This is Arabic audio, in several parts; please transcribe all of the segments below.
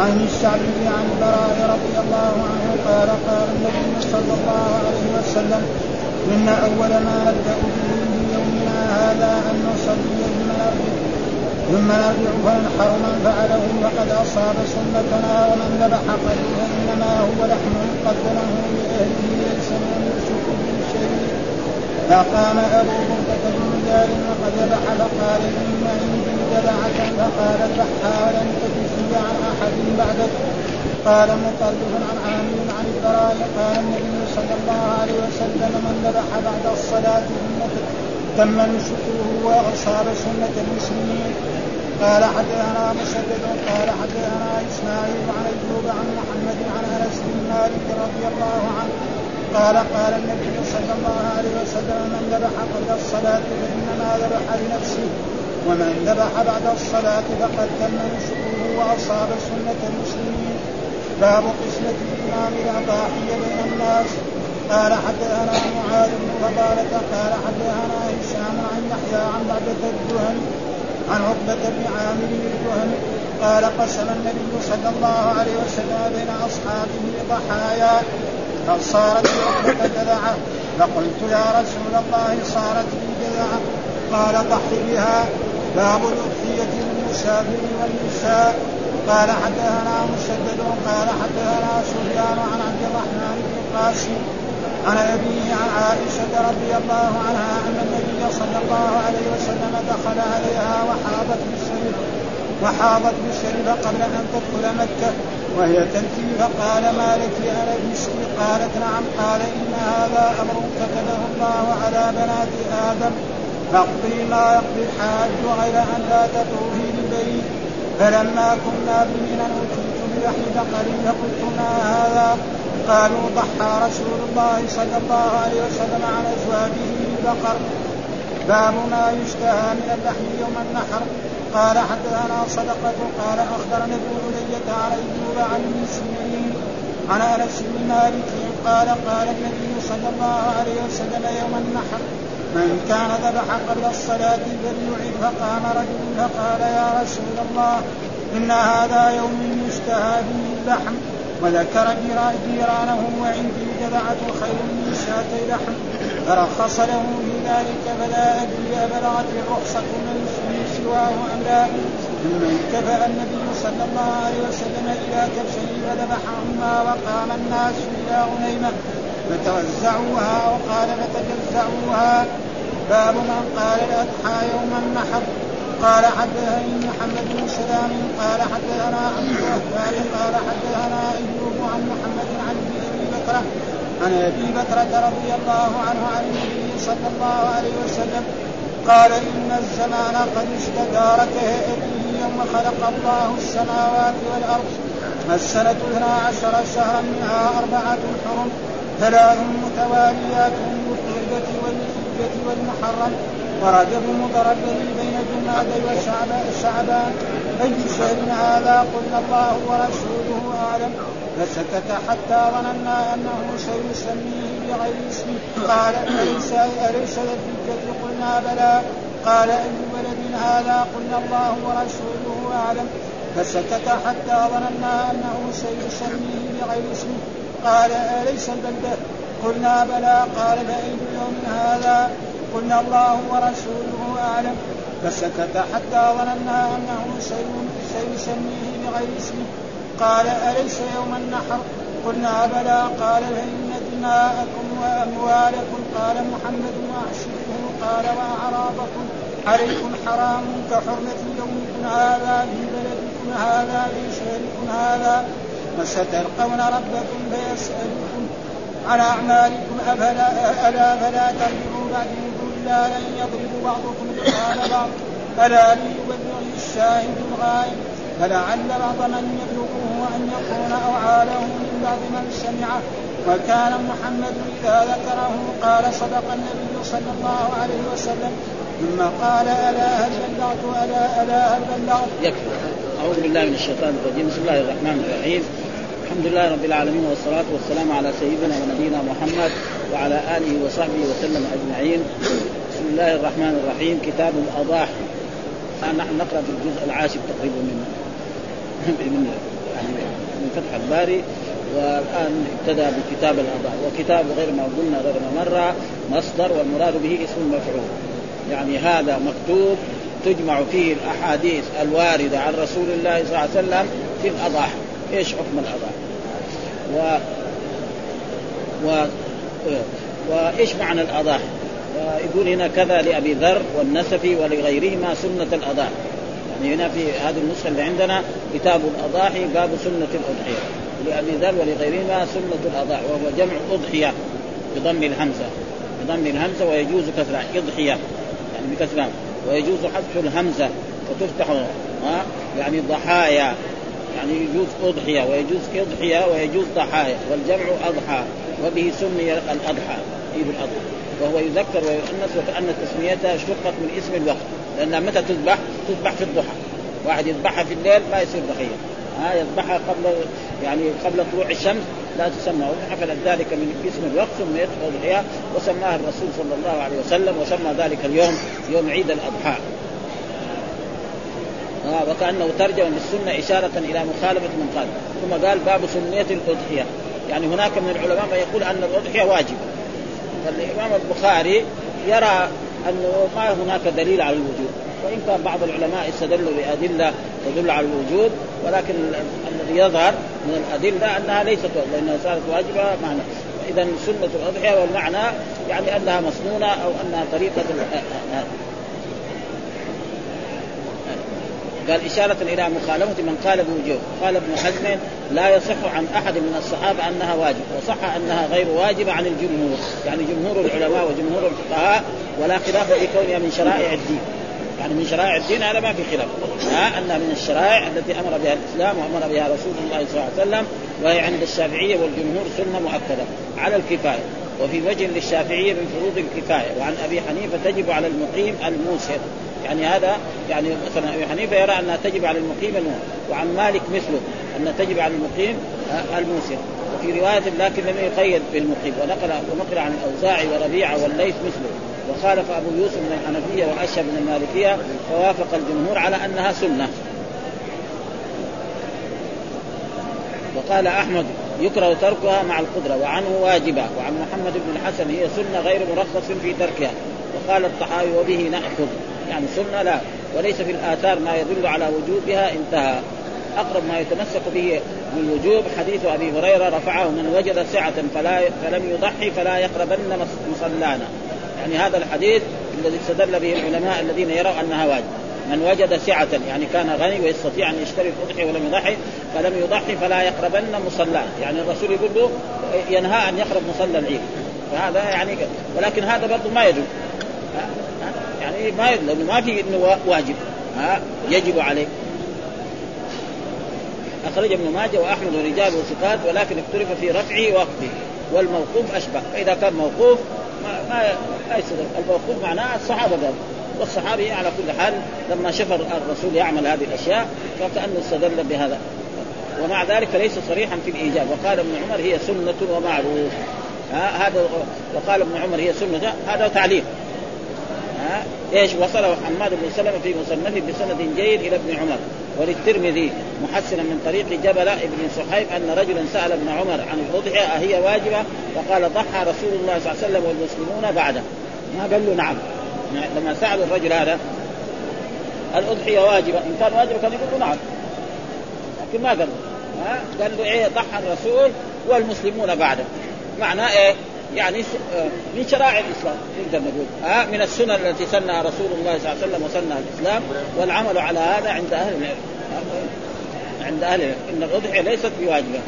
عن الشعبي عن البراء رضي الله عنه قال قال النبي صلى الله عليه وسلم إن أول ما نبدأ به في يومنا هذا أن نصلي ثم نرجع ثم نرجع فننحر من فعله فقد أصاب سنتنا ومن ذبح قليلا إنما هو لحم قدمه لأهله ليس من يشرك به شيء. فقام أبو بكر بن دار وقد ذبح فقال إن عندي ذبحة فقال اذبحها ولم عن أحد بعدك قال مطرف عن عامر عن البراء قال النبي صلى الله عليه وسلم من ذبح بعد الصلاة تم نسكه وأصاب سنة المسلمين. قال حدثنا مسدد قال حدثنا إسماعيل عن أيوب عن محمد عن أنس بن مالك رضي الله عنه. قال قال النبي صلى الله عليه وسلم من ذبح قبل الصلاة فإنما ذبح لنفسه. ومن ذبح بعد الصلاة فقد تم نسكه وأصاب سنة المسلمين. باب قسمة الإمام الأضاحي بين الناس. قال حدثنا معاذ بن فضالة قال حدثنا هشام عن يحيى عن بعدة الدهن عن عقبة بن عامر الدهن قال قسم النبي صلى الله عليه وسلم بين أصحابه ضحايا. فصارت عقبة جذعة. فقلت يا رسول الله صارت لي جذعة. قال ضح بها. باب الأضحية للمسافر والنساء. قال حدثنا مسدد قال حدثنا سفيان عن عبد الرحمن بن القاسم عن أبيه عن عائشة رضي الله عنها أن النبي صلى الله عليه وسلم دخل عليها وحاضت بالشرب وحاضت بالشرب قبل أن تدخل مكة وهي تبكي فقال ما لك أنا بشري قالت نعم. قال إن هذا أمر كتبه الله على بنات آدم فاقضي ما يقضي الحاج غير أن لا تطوفي بالبيت فلما كنا بمنا أتيت بلحم بقر فقلت ما هذا؟ قالوا ضحى رسول الله صلى الله عليه وسلم عن أزواجه بالبقر. باب ما يشتهى من اللحم يوم النحر. قال حدثنا صدقة. قال أخبرنا ابن علية عن أيوب عن المسلمين عن أنس بن مالك. قال قال النبي صلى الله عليه وسلم يوم النحر. من كان ذبح قبل الصلاة فليعد فقام رجل فقال يا رسول الله إن هذا يوم يشتهى فيه اللحم وذكر جيرانه وعندي جذعة خير من شاتي لحم فرخص له في ذلك فلا أدري أبلغت الرخصة من سواه أم لا. ثم انتفأ النبي صلى الله عليه وسلم إلى كبشين فذبحهما وقام الناس إلى غنيمة فتوزعوها أو قال فتجزعوها باب من قال الأضحى يوم النحر قال حدثني محمد بن سلام قال حدثنا عبد الوهاب قال حدثنا ايوب عن محمد عن ابي بكر عن ابي بكرة رضي الله عنه عن النبي صلى الله عليه وسلم قال ان الزمان قد اشتدار كهيئته يوم خلق الله السماوات والارض السنة اثنا عشر شهرا منها أربعة حرم ثلاث متواليات بالقعدة والحجة والمحرم ورجب الذي بين جمادي وشعبان أي شهر هذا قلنا الله ورسوله أعلم. فسكت حتى ظننا أنه سيسميه بغير اسمه قال أليس أليس الحجة قلنا بلى. قال أي ولد هذا قلنا الله ورسوله أعلم. فسكت حتى ظننا أنه سيسميه بغير اسمه قال أليس البلدة قلنا بلى. قال فأي يوم هذا. قلنا الله ورسوله أعلم. فسكت حتى ظننا أنه سيسميه بغير اسمه. قال أليس يوم النحر؟ قلنا بلى. قال فإن دماءكم وأموالكم قال محمد وأحشده قال وأعراضكم. عليكم حرام كحرمة يومكم هذا في بلدكم هذا في شهركم هذا. وستلقون ربكم فيسألكم عن أعمالكم أفلا ألا فلا ترجعوا بعد إلا أن يضرب بعضكم رقاب بعض ألا ليبلغ الشاهد الغائب فلعل بعض من يبلغه أن يكون أوعاله من بعض من سمعه وكان محمد إذا ذكره قال صدق النبي صلى الله عليه وسلم ثم قال ألا هل بلغت ألا ألا هل بلغت؟ يكفي. أعوذ بالله من الشيطان الرجيم. بسم الله الرحمن الرحيم. الحمد لله رب العالمين والصلاة والسلام على سيدنا ونبينا محمد وعلى آله وصحبه وسلم أجمعين. بسم الله الرحمن الرحيم. كتاب الأضاحي. نحن نقرأ في الجزء العاشر تقريبا من من يعني فتح الباري. والآن ابتدأ بكتاب الأضاحي. وكتاب غير ما قلنا غير ما مر مصدر والمراد به اسم مفعول. يعني هذا مكتوب تجمع فيه الأحاديث الواردة عن رسول الله صلى الله عليه وسلم في الأضاحي. إيش حكم الاضاحي و و وإيش معنى الاضاحي يقول هنا كذا لأبي ذر والنسفي ولغيرهما سنة الاضاحي يعني هنا في هذه النسخة اللي عندنا كتاب الأضاحي باب سنة الأضحية. لأبي ذر ولغيرهما سنة الاضاحي وهو جمع أضحية بضم الهمزة. بضم الهمزة ويجوز كسرها إضحية يعني بكسرها. ويجوز حذف الهمزة وتفتح يعني ضحايا. يعني يجوز أضحية ويجوز اضحيه ويجوز ضحايا والجمع أضحى وبه سمي الأضحى عيد الأضحى؟ وهو يذكر ويؤنث وكأن تسميتها اشتقت من اسم الوقت لأنها متى تذبح؟ تذبح في الضحى. واحد يذبحها في الليل ما يصير ضحية. ها يذبحها قبل يعني قبل طلوع الشمس لا تسمى أضحى فلذلك من اسم الوقت سميت أضحية وسماها الرسول صلى الله عليه وسلم وسمى ذلك اليوم يوم عيد الأضحى. آه وكأنه ترجم بالسنه إشارة إلى مخالفة من قال. ثم قال باب سنية الأضحية. يعني هناك من العلماء من يقول أن الأضحية واجبه فالإمام البخاري يرى أنه ما هناك دليل على الوجوب وإن كان بعض العلماء استدلوا بأدلة تدل على الوجود ولكن الذي يظهر من الأدلة أنها ليست لانها صارت واجبة معنى اذا سنة الأضحية والمعنى يعني أنها مسنونة أو أنها طريقة قال إشارة إلى مخالفة من قال بوجوب قال ابن حزم لا يصح عن أحد من الصحابة أنها واجب وصح أنها غير واجبة عن الجمهور يعني جمهور العلماء وجمهور الفقهاء ولا خلاف في كونها من شرائع الدين. يعني من شرائع الدين هذا ما في خلاف. ها انها من الشرائع التي أمر بها الإسلام وأمر بها رسول الله صلى الله عليه وسلم وهي عند الشافعية والجمهور سنة مؤكدة. على الكفاية. وفي وجه للشافعية من فروض الكفاية. وعن أبي حنيفة تجب على المقيم الموسر يعني هذا يعني مثلا أبي حنيفة يرى انها تجب على المقيم الموسر وعن مالك مثله انها تجب على المقيم الموسر وفي رواية لكن لم يقيد بالمقيم ونقل ونقل عن الأوزاعي وربيعه والليث مثله وخالف أبو يوسف من الحنفية وأشهب من المالكية فوافق الجمهور على أنها سنة. وقال أحمد يكره تركها مع القدرة وعنه واجبة وعن محمد بن الحسن هي سنة غير مرخص في تركها. وقال الطحاوي وبه نأخذ. يعني سنه لا. وليس في الآثار ما يدل على وجوبها انتهى. أقرب ما يتمسك به من وجوب حديث أبي هريرة رفعه من وجد سعة فلا فلم يضحي فلا يقربن مصلانا. يعني هذا الحديث الذي استدل به العلماء الذين يروا أنها واجب. من وجد سعة يعني كان غني ويستطيع أن يشتري الأضحية ولم يضحي فلم يضحي فلا يقربن مصلاه، يعني الرسول يقول له ينهى أن يقرب مصلى العيد، فهذا يعني ولكن هذا برضه ما يجوز يعني ما لأنه ما في إنه واجب. ها؟ يجب عليه. أخرج ابن ماجه وأحمد ورجال وثقات ولكن اختلف في رفعه ووقفه. والموقوف أشبه. فإذا كان موقوف ما ما, ما يصدق الموقوف معناه الصحابة قال. والصحابي على كل حال لما شاف الرسول يعمل هذه الأشياء فكأنه استدل بهذا. ومع ذلك ليس صريحا في الإيجاب. وقال ابن عمر هي سنة ومعروف. هذا وقال ابن عمر هي سنة. هذا تعليق. ها إيش؟ وصله حماد بن سلمة في مصنفه بسند جيد إلى ابن عمر. وللترمذي محسنا من طريق جبل ابن صحيب أن رجلا سأل ابن عمر عن الاضحيه أهي واجبة؟ فقال ضحى رسول الله صلى الله عليه وسلم والمسلمون بعده. ما قال له نعم. لما سال الرجل هذا الأضحية واجبة؟ إن كان واجبه كان يقول له نعم. لكن ما قال ها؟ قال له إيه؟ ضحى الرسول والمسلمون بعده. معناه إيه؟ يعني من شرائع الإسلام نقدر نقول. ها من السنن التي سنها رسول الله صلى الله عليه وسلم وسنها الإسلام والعمل على هذا عند أهل العلم. عند أهل العلم. إن الاضحيه ليست بواجبة.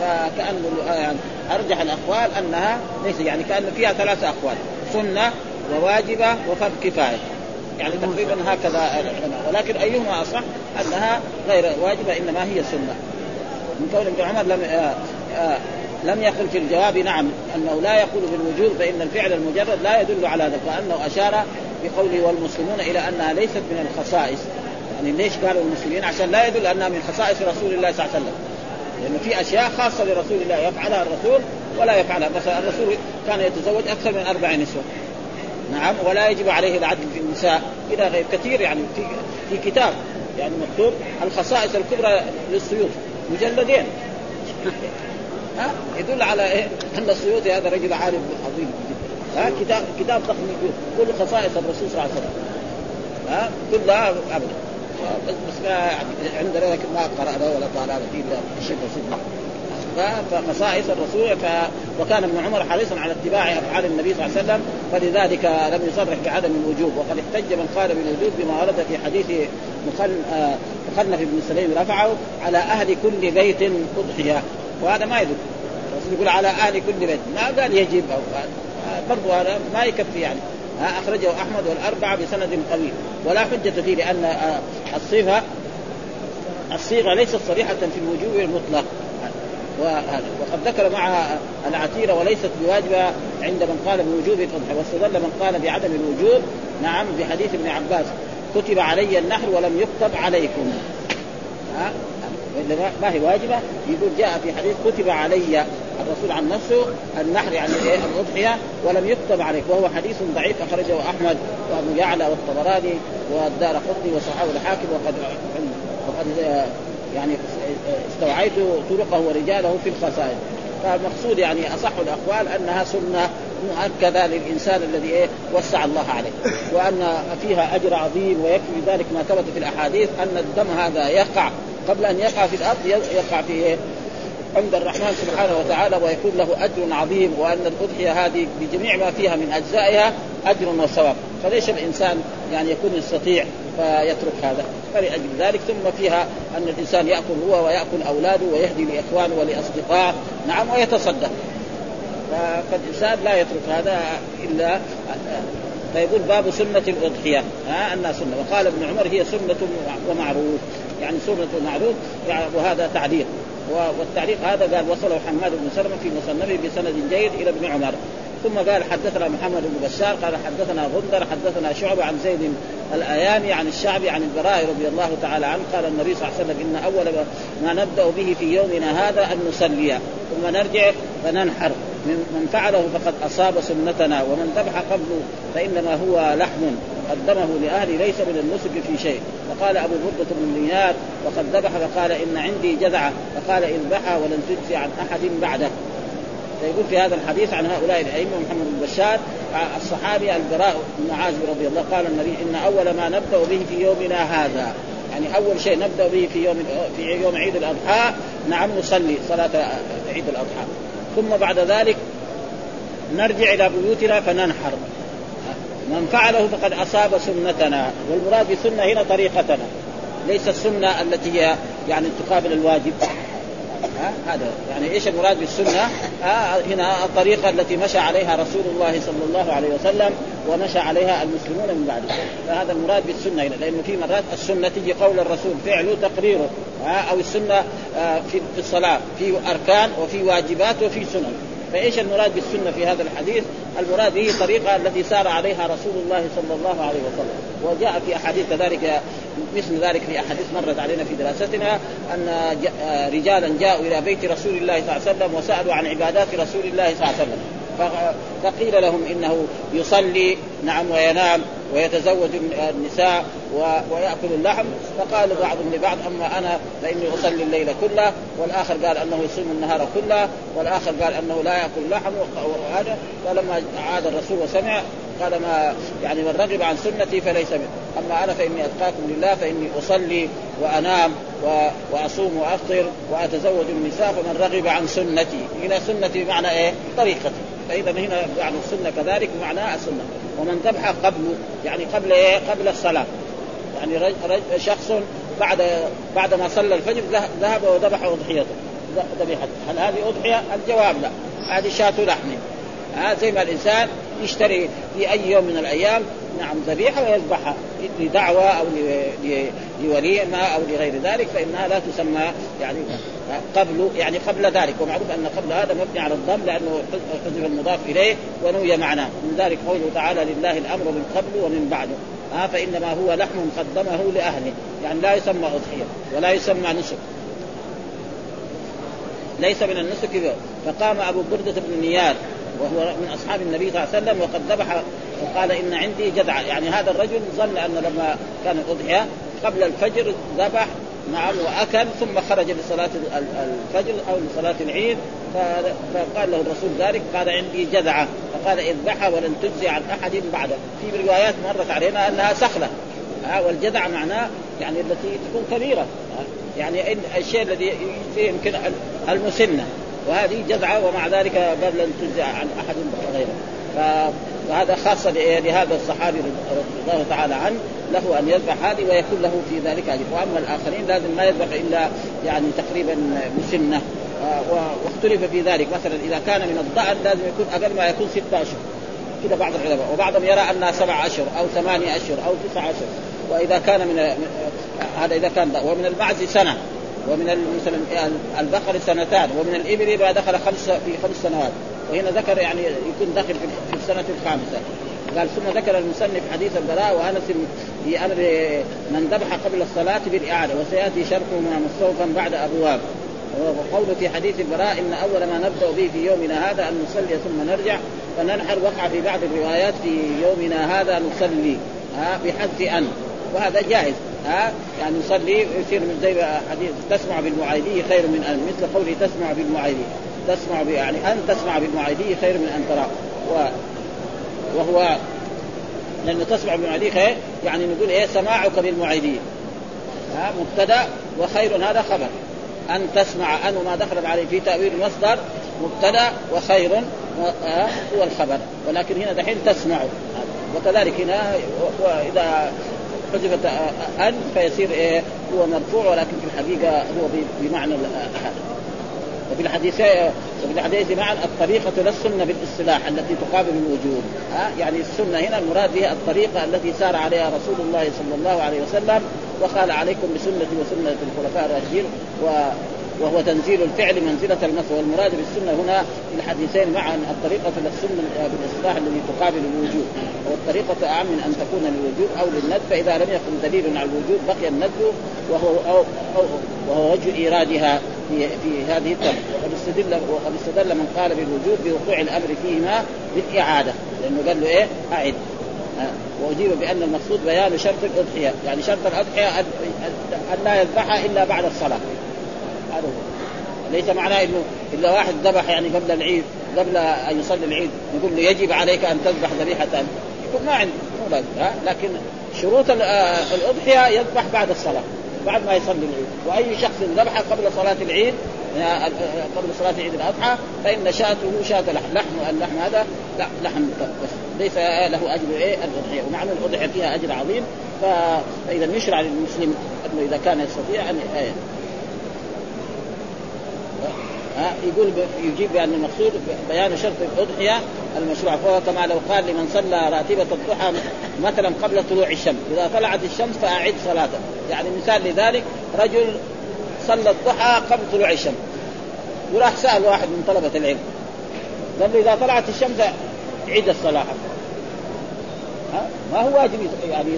فكأن يعني أرجح الأقوال أنها ليس يعني كأن فيها ثلاثة أقوال. سنة وواجبة وفرض كفاية. يعني تقريبا هكذا العلماء. ولكن أيهما أصح؟ أنها غير واجبة إنما هي سنة. من قول ابن عمر لم لم يقل في الجواب نعم أنه لا يقول بالوجوب فإن الفعل المجرد لا يدل على ذلك وأنه أشار بقوله والمسلمون إلى أنها ليست من الخصائص. يعني ليش قالوا المسلمين؟ عشان لا يدل أنها من خصائص رسول الله صلى الله عليه وسلم. لأنه في أشياء خاصة لرسول الله يفعلها الرسول ولا يفعلها. مثلا الرسول كان يتزوج أكثر من أربع نسوة. نعم ولا يجب عليه العدل في النساء. إلى غير كثير يعني في في كتاب يعني مكتوب الخصائص الكبرى للسيوف مجلدين. ها؟ يدل على إيه؟ أن السيوطي هذا رجل عالم عظيم جدا. ها؟ كتاب كتاب ضخم كل خصائص الرسول صلى الله عليه وسلم. ها؟ كلها ابدا. بس بس ما عندنا لكن ما قرانا ولا طالعنا فيه الشيخ سيدنا فخصائص الرسول ف... وكان ابن عمر حريصا على اتباع أفعال النبي صلى الله عليه وسلم فلذلك لم يصرح بعدم الوجوب. وقد احتج من قال بالوجوب بما ورد في حديث مخنف بن سليم رفعه على أهل كل بيت أضحية. وهذا ما يدل. الرسول يقول على أهل كل بيت. ما قال يجب أو برضو هذا ما يكفي يعني. أخرجه أحمد والأربعة بسند قوي ولا حجة فيه لأن الصفه الصيغة ليست صريحة في الوجوب المطلق. وقد ذكر مع العتيرة وليست بواجبة عند من قال بوجوب الأضحية واستدل من قال بعدم الوجوب. نعم بحديث ابن عباس. كتب علي النحر ولم يكتب عليكم. ها؟ ما هي واجبة؟ يقول جاء في حديث كتب علي الرسول عن نفسه النحر يعني الاضحيه ولم يكتب عليك وهو حديث ضعيف أخرجه أحمد وأبو يعلى والطبراني والدار قطني وصحابه الحاكم وقد وقد يعني استوعيت طرقه ورجاله في الخصائص. فالمقصود يعني أصح الأقوال أنها سنة مؤكدة للإنسان الذي إيه وسع الله عليه وأن فيها أجر عظيم ويكفي ذلك ما ثبت في الأحاديث أن الدم هذا يقع. قبل أن يقع في الأرض يقع في إيه؟ عند الرحمن سبحانه وتعالى ويكون له أجر عظيم وأن الأضحية هذه بجميع ما فيها من أجزائها أجر وثواب. فليش الإنسان يعني يكون يستطيع فيترك هذا. فلأجل ذلك ثم فيها أن الإنسان يأكل هو ويأكل أولاده ويهدي لإخوانه ولأصدقائه. نعم ويتصدق. فالإنسان لا يترك هذا إلا فيقول باب سنة الأضحية. ها أنها سنة. وقال ابن عمر هي سنة ومعروف. يعني سنة ومعروف يعني وهذا تعليق. والتعليق هذا قال وصله حماد بن سلمة في مصنفه بسند جيد إلى ابن عمر. ثم قال حدثنا محمد بن بشار قال حدثنا غندر حدثنا شعبة عن زيد الأيامي عن الشعبي عن البراء رضي الله تعالى عنه قال النبي صلى الله عليه وسلم إن أول ما نبدأ به في يومنا هذا أن نصلي. ثم نرجع فننحر من فعله فقد أصاب سنتنا ومن ذبح قبله فإنما هو لحم. قدمه لأهلي ليس من النسك في شيء. فقال أبو بردة بن نيار وقد ذبح فقال إن عندي جذعة فقال اذبحها ولن تجزي عن أحد بعده. فيقول في هذا الحديث عن هؤلاء الأئمة محمد بن بشار الصحابي البراء بن عازب رضي الله قال النبي إن أول ما نبدأ به في يومنا هذا يعني أول شيء نبدأ به في يوم في يوم عيد الأضحى نعم نصلي صلاة عيد الأضحى. ثم بعد ذلك نرجع إلى بيوتنا فننحر. من فعله فقد أصاب سنتنا والمراد بالسنه هنا طريقتنا ليس السنة التي هي يعني تقابل الواجب. ها؟ هذا يعني إيش المراد بالسنة؟ ها هنا الطريقة التي مشى عليها رسول الله صلى الله عليه وسلم ومشى عليها المسلمون من بعده فهذا المراد بالسنة هنا لأنه في مرات السنة تجي قول الرسول فعله تقريره. ها؟ أو السنة آه، في الصلاة في أركان وفي واجبات وفي سنن. فايش المراد بالسنه في هذا الحديث؟ المراد هي الطريقة التي سار عليها رسول الله صلى الله عليه وسلم، وجاء في أحاديث كذلك مثل ذلك في أحاديث مرت علينا في دراستنا أن رجالا جاءوا إلى بيت رسول الله صلى الله عليه وسلم وسألوا عن عبادات رسول الله صلى الله عليه وسلم. فقيل لهم إنه يصلي نعم وينام. ويتزوج النساء ويأكل اللحم. فقال بعضهم لبعض أما أنا فإني أصلي الليل كله والآخر قال أنه يصوم النهار كله والآخر قال أنه لا يأكل لحم وهذا. فلما عاد الرسول وسمع قال ما يعني من رغب عن سنتي فليس منه أما أنا فإني أتقاكم لله فإني أصلي وأنام وأصوم وأفطر وأتزوج النساء فمن رغب عن سنتي. هنا سنتي بمعنى إيه؟ طريقتي. فإذا هنا يعني السنة كذلك بمعنى السنة. ومن ذبح قبل يعني قبل إيه؟ قبل الصلاة. يعني رج شخص بعد بعد ما صلى الفجر ذهب وذبح أضحيته. ذبيحته هل هذه أضحية؟ الجواب لا. هذه شاة لحم. آه زي ما الإنسان يشتري في أي يوم من الأيام نعم ذبيحة ويذبحها لدعوة أو لوليمة أو لغير ذلك فإنها لا تسمى يعني قبل يعني قبل ذلك. ومعروف أن قبل هذا مبني على الضم لأنه حذف المضاف إليه ونوي معناه. من ذلك قوله تعالى لله الأمر من قبل ومن بعده ها فإنما هو لحم قدمه لأهله. يعني لا يسمى أضحية ولا يسمى نسك. ليس من النسك فقام أبو بردة بن نياد وهو من أصحاب النبي صلى الله عليه وسلم وقد ذبح وقال إن عندي جدعه يعني هذا الرجل ظن أن لما كان الاضحيه قبل الفجر ذبح نعم وأكل ثم خرج لصلاة الفجر أو لصلاة العيد فقال له الرسول ذلك قال عندي جذعة. فقال اذبحها ولن تجزي عن أحد بعده. في روايات مرت علينا أنها سخلة. والجذع معناه يعني التي تكون كبيرة. يعني الشيء الذي فيه يمكن المسنة. وهذه جذعة ومع ذلك قال لن تجزع عن أحد غيره. فهذا خاصة لهذا الصحابي رضي الله تعالى عنه له أن يذبح هذه ويكون له في ذلك اجر وأما الآخرين لازم ما يذبح إلا يعني تقريبا مسنه واختلف في ذلك. مثلا إذا كان من الضأن لازم يكون أقل ما يكون ستة أشهر. كذا بعض العلماء. وبعضهم يرى أنها سبع أشهر أو ثمانية أشهر أو تسع أشهر. وإذا كان من هذا إذا كان ومن المعز سنة. ومن مثلا البقر سنتان. ومن الإبل ما دخل خمس في خمس سنوات. وهنا ذكر يعني يكون داخل في السنة الخامسة. قال ثم ذكر المسنف حديث البراء وأنس في أمر من ذبح قبل الصلاة بالإعادة وسيأتي شرحه مستوفا بعد أبواب. وقوله في حديث البراء إن أول ما نبدأ به في يومنا هذا أن نصلي ثم نرجع فننحر وقع في بعض الروايات في يومنا هذا نصلي ها بحذف أن. وهذا جائز ها يعني نصلي يصير زي حديث تسمع بالمعايدي خير من أن مثل قوله تسمع بالمعايدي. تسمع يعني أن تسمع بالمعايدي خير من أن تراه. و وهو لأنه تسمع بالمعايدي خير يعني نقول إيه سماعك بالمعايدي ها مبتدأ وخير هذا خبر. أن تسمع أن وما دخل عليه في تأويل المصدر مبتدأ وخير هو الخبر. ولكن هنا دحين تسمع. وكذلك هنا واذا حذفت أن فيصير إيه هو مرفوع ولكن في الحقيقة هو بمعنى وفي الحديث وفي الحديث معا الطريقة للسنة بالاصطلاح التي تقابل الوجوب. ها؟ يعني السنة هنا المراد بها الطريقة التي سار عليها رسول الله صلى الله عليه وسلم وقال عليكم بسنتي وسنة الخلفاء الراشدين وهو تنزيل الفعل منزلة النص والمراد بالسنة هنا في الحديثين معا الطريقة للسنة بالاصطلاح الذي تقابل الوجوب والطريقة أعم من أن تكون للوجوب أو للند فإذا لم يكن دليل على الوجوب بقي الند وهو أو أو وهو وجه إيرادها في في هذه الطريقة. وقد استدل وقد استدل من قال بالوجوب بوقوع الأمر فيهما بالإعادة لأنه قال له إيه؟ أعد. وأجيب بأن المقصود بيان شرط الأضحية، يعني شرط الأضحية ان لا يذبحها إلا بعد الصلاة. هذا هو. ليس معناه إنه إلا واحد ذبح يعني قبل العيد قبل أن يصلي العيد يقول له يجب عليك أن تذبح ذبيحة. يقول ما عندي مو ها؟ لكن شروط الأضحية يذبح بعد الصلاة بعد ما يصلي العيد. وأي شخص ذبح قبل صلاة العيد قبل صلاة عيد الأضحى فإن شاته شاة لحم. لحم اللحم هذا لا لحم بس. ليس له أجر إيه؟ الأضحية. ومع ان الأضحية فيها أجر عظيم. فإذا يشرع للمسلم أنه إذا كان يستطيع أن ها يقول يجيب بان المقصود بيان شرط الاضحيه المشروع فهو كما لو قال لمن صلى راتبة الضحى مثلا قبل طلوع الشمس إذا طلعت الشمس فأعد صلاته. يعني مثال لذلك رجل صلى الضحى قبل طلوع الشمس وراح سأل واحد من طلبة العلم قال له إذا طلعت الشمس عيد الصلاة. ها؟ ما هو واجب يعني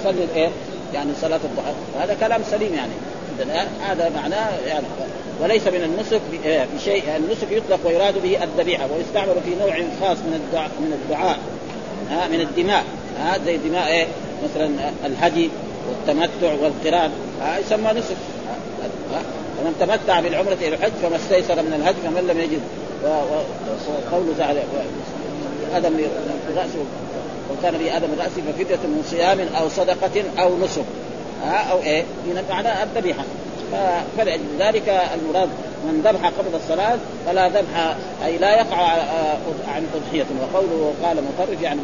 يصلي إيه يعني صلاة الضحى. هذا كلام سليم يعني. هذا معناه يعني وليس من النسك بشيء النسك يطلق ويراد به الذبيحة ويستعمل في نوع خاص من الدعاء من الدعاء ها من الدماء ها زي دماء إيه؟ مثلا الهدي والتمتع والقران يسمى نسك فمن تمتع بالعمرة إلى الحج فما استيسر من الهدي فمن لم يجد وقوله تعالى آدم رأسه وكان به آدم رأسه ففدية من صيام أو صدقة أو نسك أو إيه؟ معنى الذبيحة. فلأجل ذلك المراد من ذبح قبل الصلاة فلا ذبح أي لا يقع عن أضحية وقوله قال مطرف يعني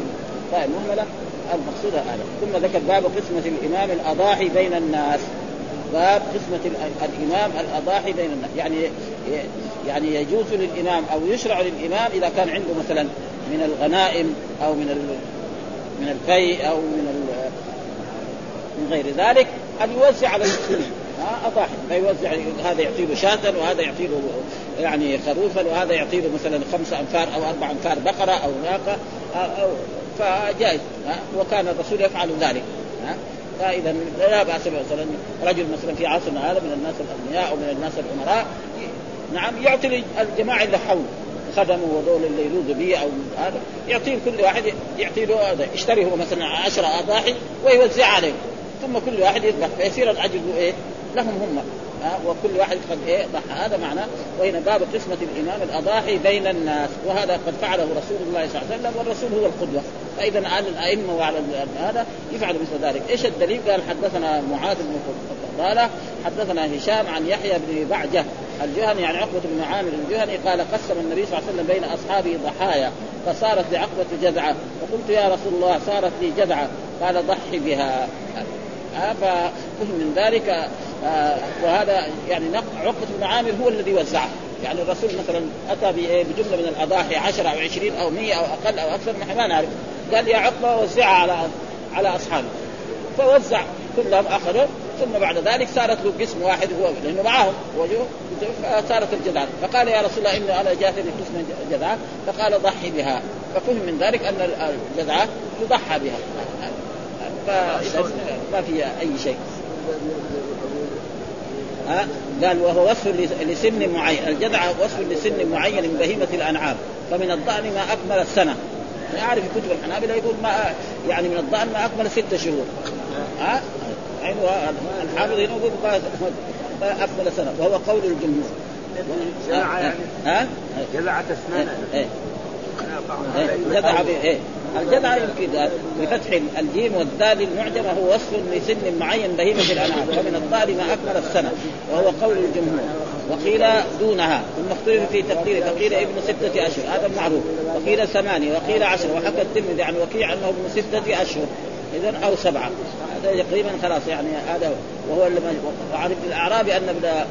طيب مهملة المقصود هذا. ثم ذكر باب قسمة الإمام الأضاحي بين الناس. باب قسمة الإمام الأضاحي بين الناس. يعني يعني يجوز للإمام أو يشرع للإمام إذا كان عنده مثلا من الغنائم أو من من الفيء أو من من غير ذلك أن يوزع على المسلمين. أضاحي. فيوزع هذا يعطي له شاة وهذا يعطي له يعني خروفا وهذا يعطي له مثلا خمسة امتار أو أربع امتار بقرة أو ناقة أو فجائز. وكان الرسول يفعل ذلك. فاذا لا بأس مثلا رجل مثلا في عصرنا هذا من الناس الأغنياء أو من الناس الأمراء نعم يعطي الجماعه اللي حوله خدمه وذول اللي يلوذ به أو هذا. يعطيه كل واحد يعطي له هذا. يشتري هو مثلا 10 أضاحي ويوزع عليهم ثم كل واحد يذبح. فيصير الاجر إيه؟ لهم هم. ها وكل واحد قد إيه ضحى هذا معناه وهنا باب قسمة الامام الأضاحي بين الناس. وهذا قد فعله رسول الله صلى الله عليه وسلم والرسول هو القدوة. فإذا على الأئمة وعلى هذا يفعل مثل ذلك. إيش الدليل؟ قال حدثنا معاذ بن فضاله حدثنا هشام عن يحيى بن بعجة الجهني عن عقبة بن عامر الجهني قال قسم النبي صلى الله عليه وسلم بين أصحابه ضحايا فصارت لعقبة جذعة. فقلت يا رسول الله صارت لي جذعة. قال ضحي بها. ففهم من ذلك. وهذا يعني عقبة بن عامر هو الذي وزعها يعني الرسول مثلا أتى بجملة من الأضاحي 10 أو 20 أو 100 أو أقل أو أكثر ما نعرف. قال يا عقبة وزعها على على أصحابه. فوزع كلهم اخذوا ثم بعد ذلك صارت له قسم واحد هو لأنه معهم. فصارت الجدعان فقال يا رسول الله إنه أنا جاتني قسم جدعان فقال ضحي بها. ففهم من ذلك أن الجدعان يضحى بها. فإذا ما في أي شيء. ها قال وهو وصف لسن معين الجدع وصف لسن معين من بهيمة الأنعام فمن الضأن ما أكمل السنة. يعرف في كتب الحنابلة يقول ما يعني من الضأن ما أكمل ست شهور. ها أيوة الحافظ يقول ما أكمل سنة وهو قول الجمهور. جذع يعني. ها؟ جذعة اسنان جذع إيه الجدع يمكن بفتح الجيم والدال المعجمة هو وصف لسن معين بهيمة الأنعام ومن الضال ما أكمل السنة وهو قول الجمهور. وقيل دونها ثم اختلف في تقدير فقيل ابن ستة أشهر هذا معروف وقيل ثمانية وقيل عشر وحكى الترمذي عن وكيع أنه ابن ستة أشهر. إذا أو سبعة. هذا تقريبا خلاص يعني هذا وهو وعن ابن الأعرابي أن ابن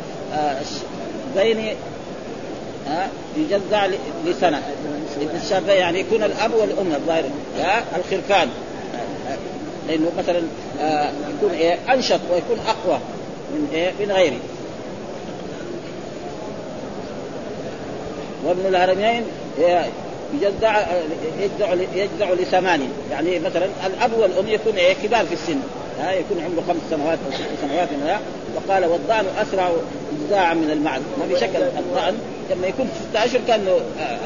زيني يجزع لسنة. ابن يعني يكون الأب والأم الظاهر الخرفان. لأنه مثلا آه، يكون إيه أنشط ويكون أقوى من إيه من غيره. وابن الهرمين يجزع يجزع يجزع لثمانية يعني مثلا الأب والأم يكون إيه كبار في السن. ها يكون عمره خمس سنوات أو ست سنوات من وقال والضأن أسرع اجزاعا من المعز. ما في شك الضأن لما يكون ستة أشهر كان له آه،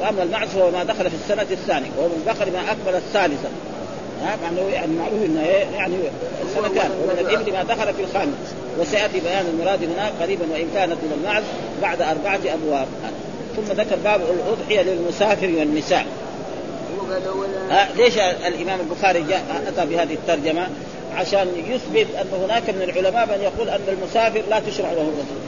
وأما المعز هو ما دخل في السنة الثانية ومن البقر ما اكمل الثالثة. ها؟ معناه يعني معروف إنه يعني السنة كان ومن الإبل ما دخل في الخامس. وسيأتي بيان المراد هنا قريبا وإن كانت من المعز بعد أربعة أبواب. ثم ذكر باب الاضحيه للمسافر والنساء. ها؟ ليش الإمام البخاري جاء أتى بهذه الترجمة؟ عشان يثبت أن هناك من العلماء من يقول أن المسافر لا تشرع له الرسول.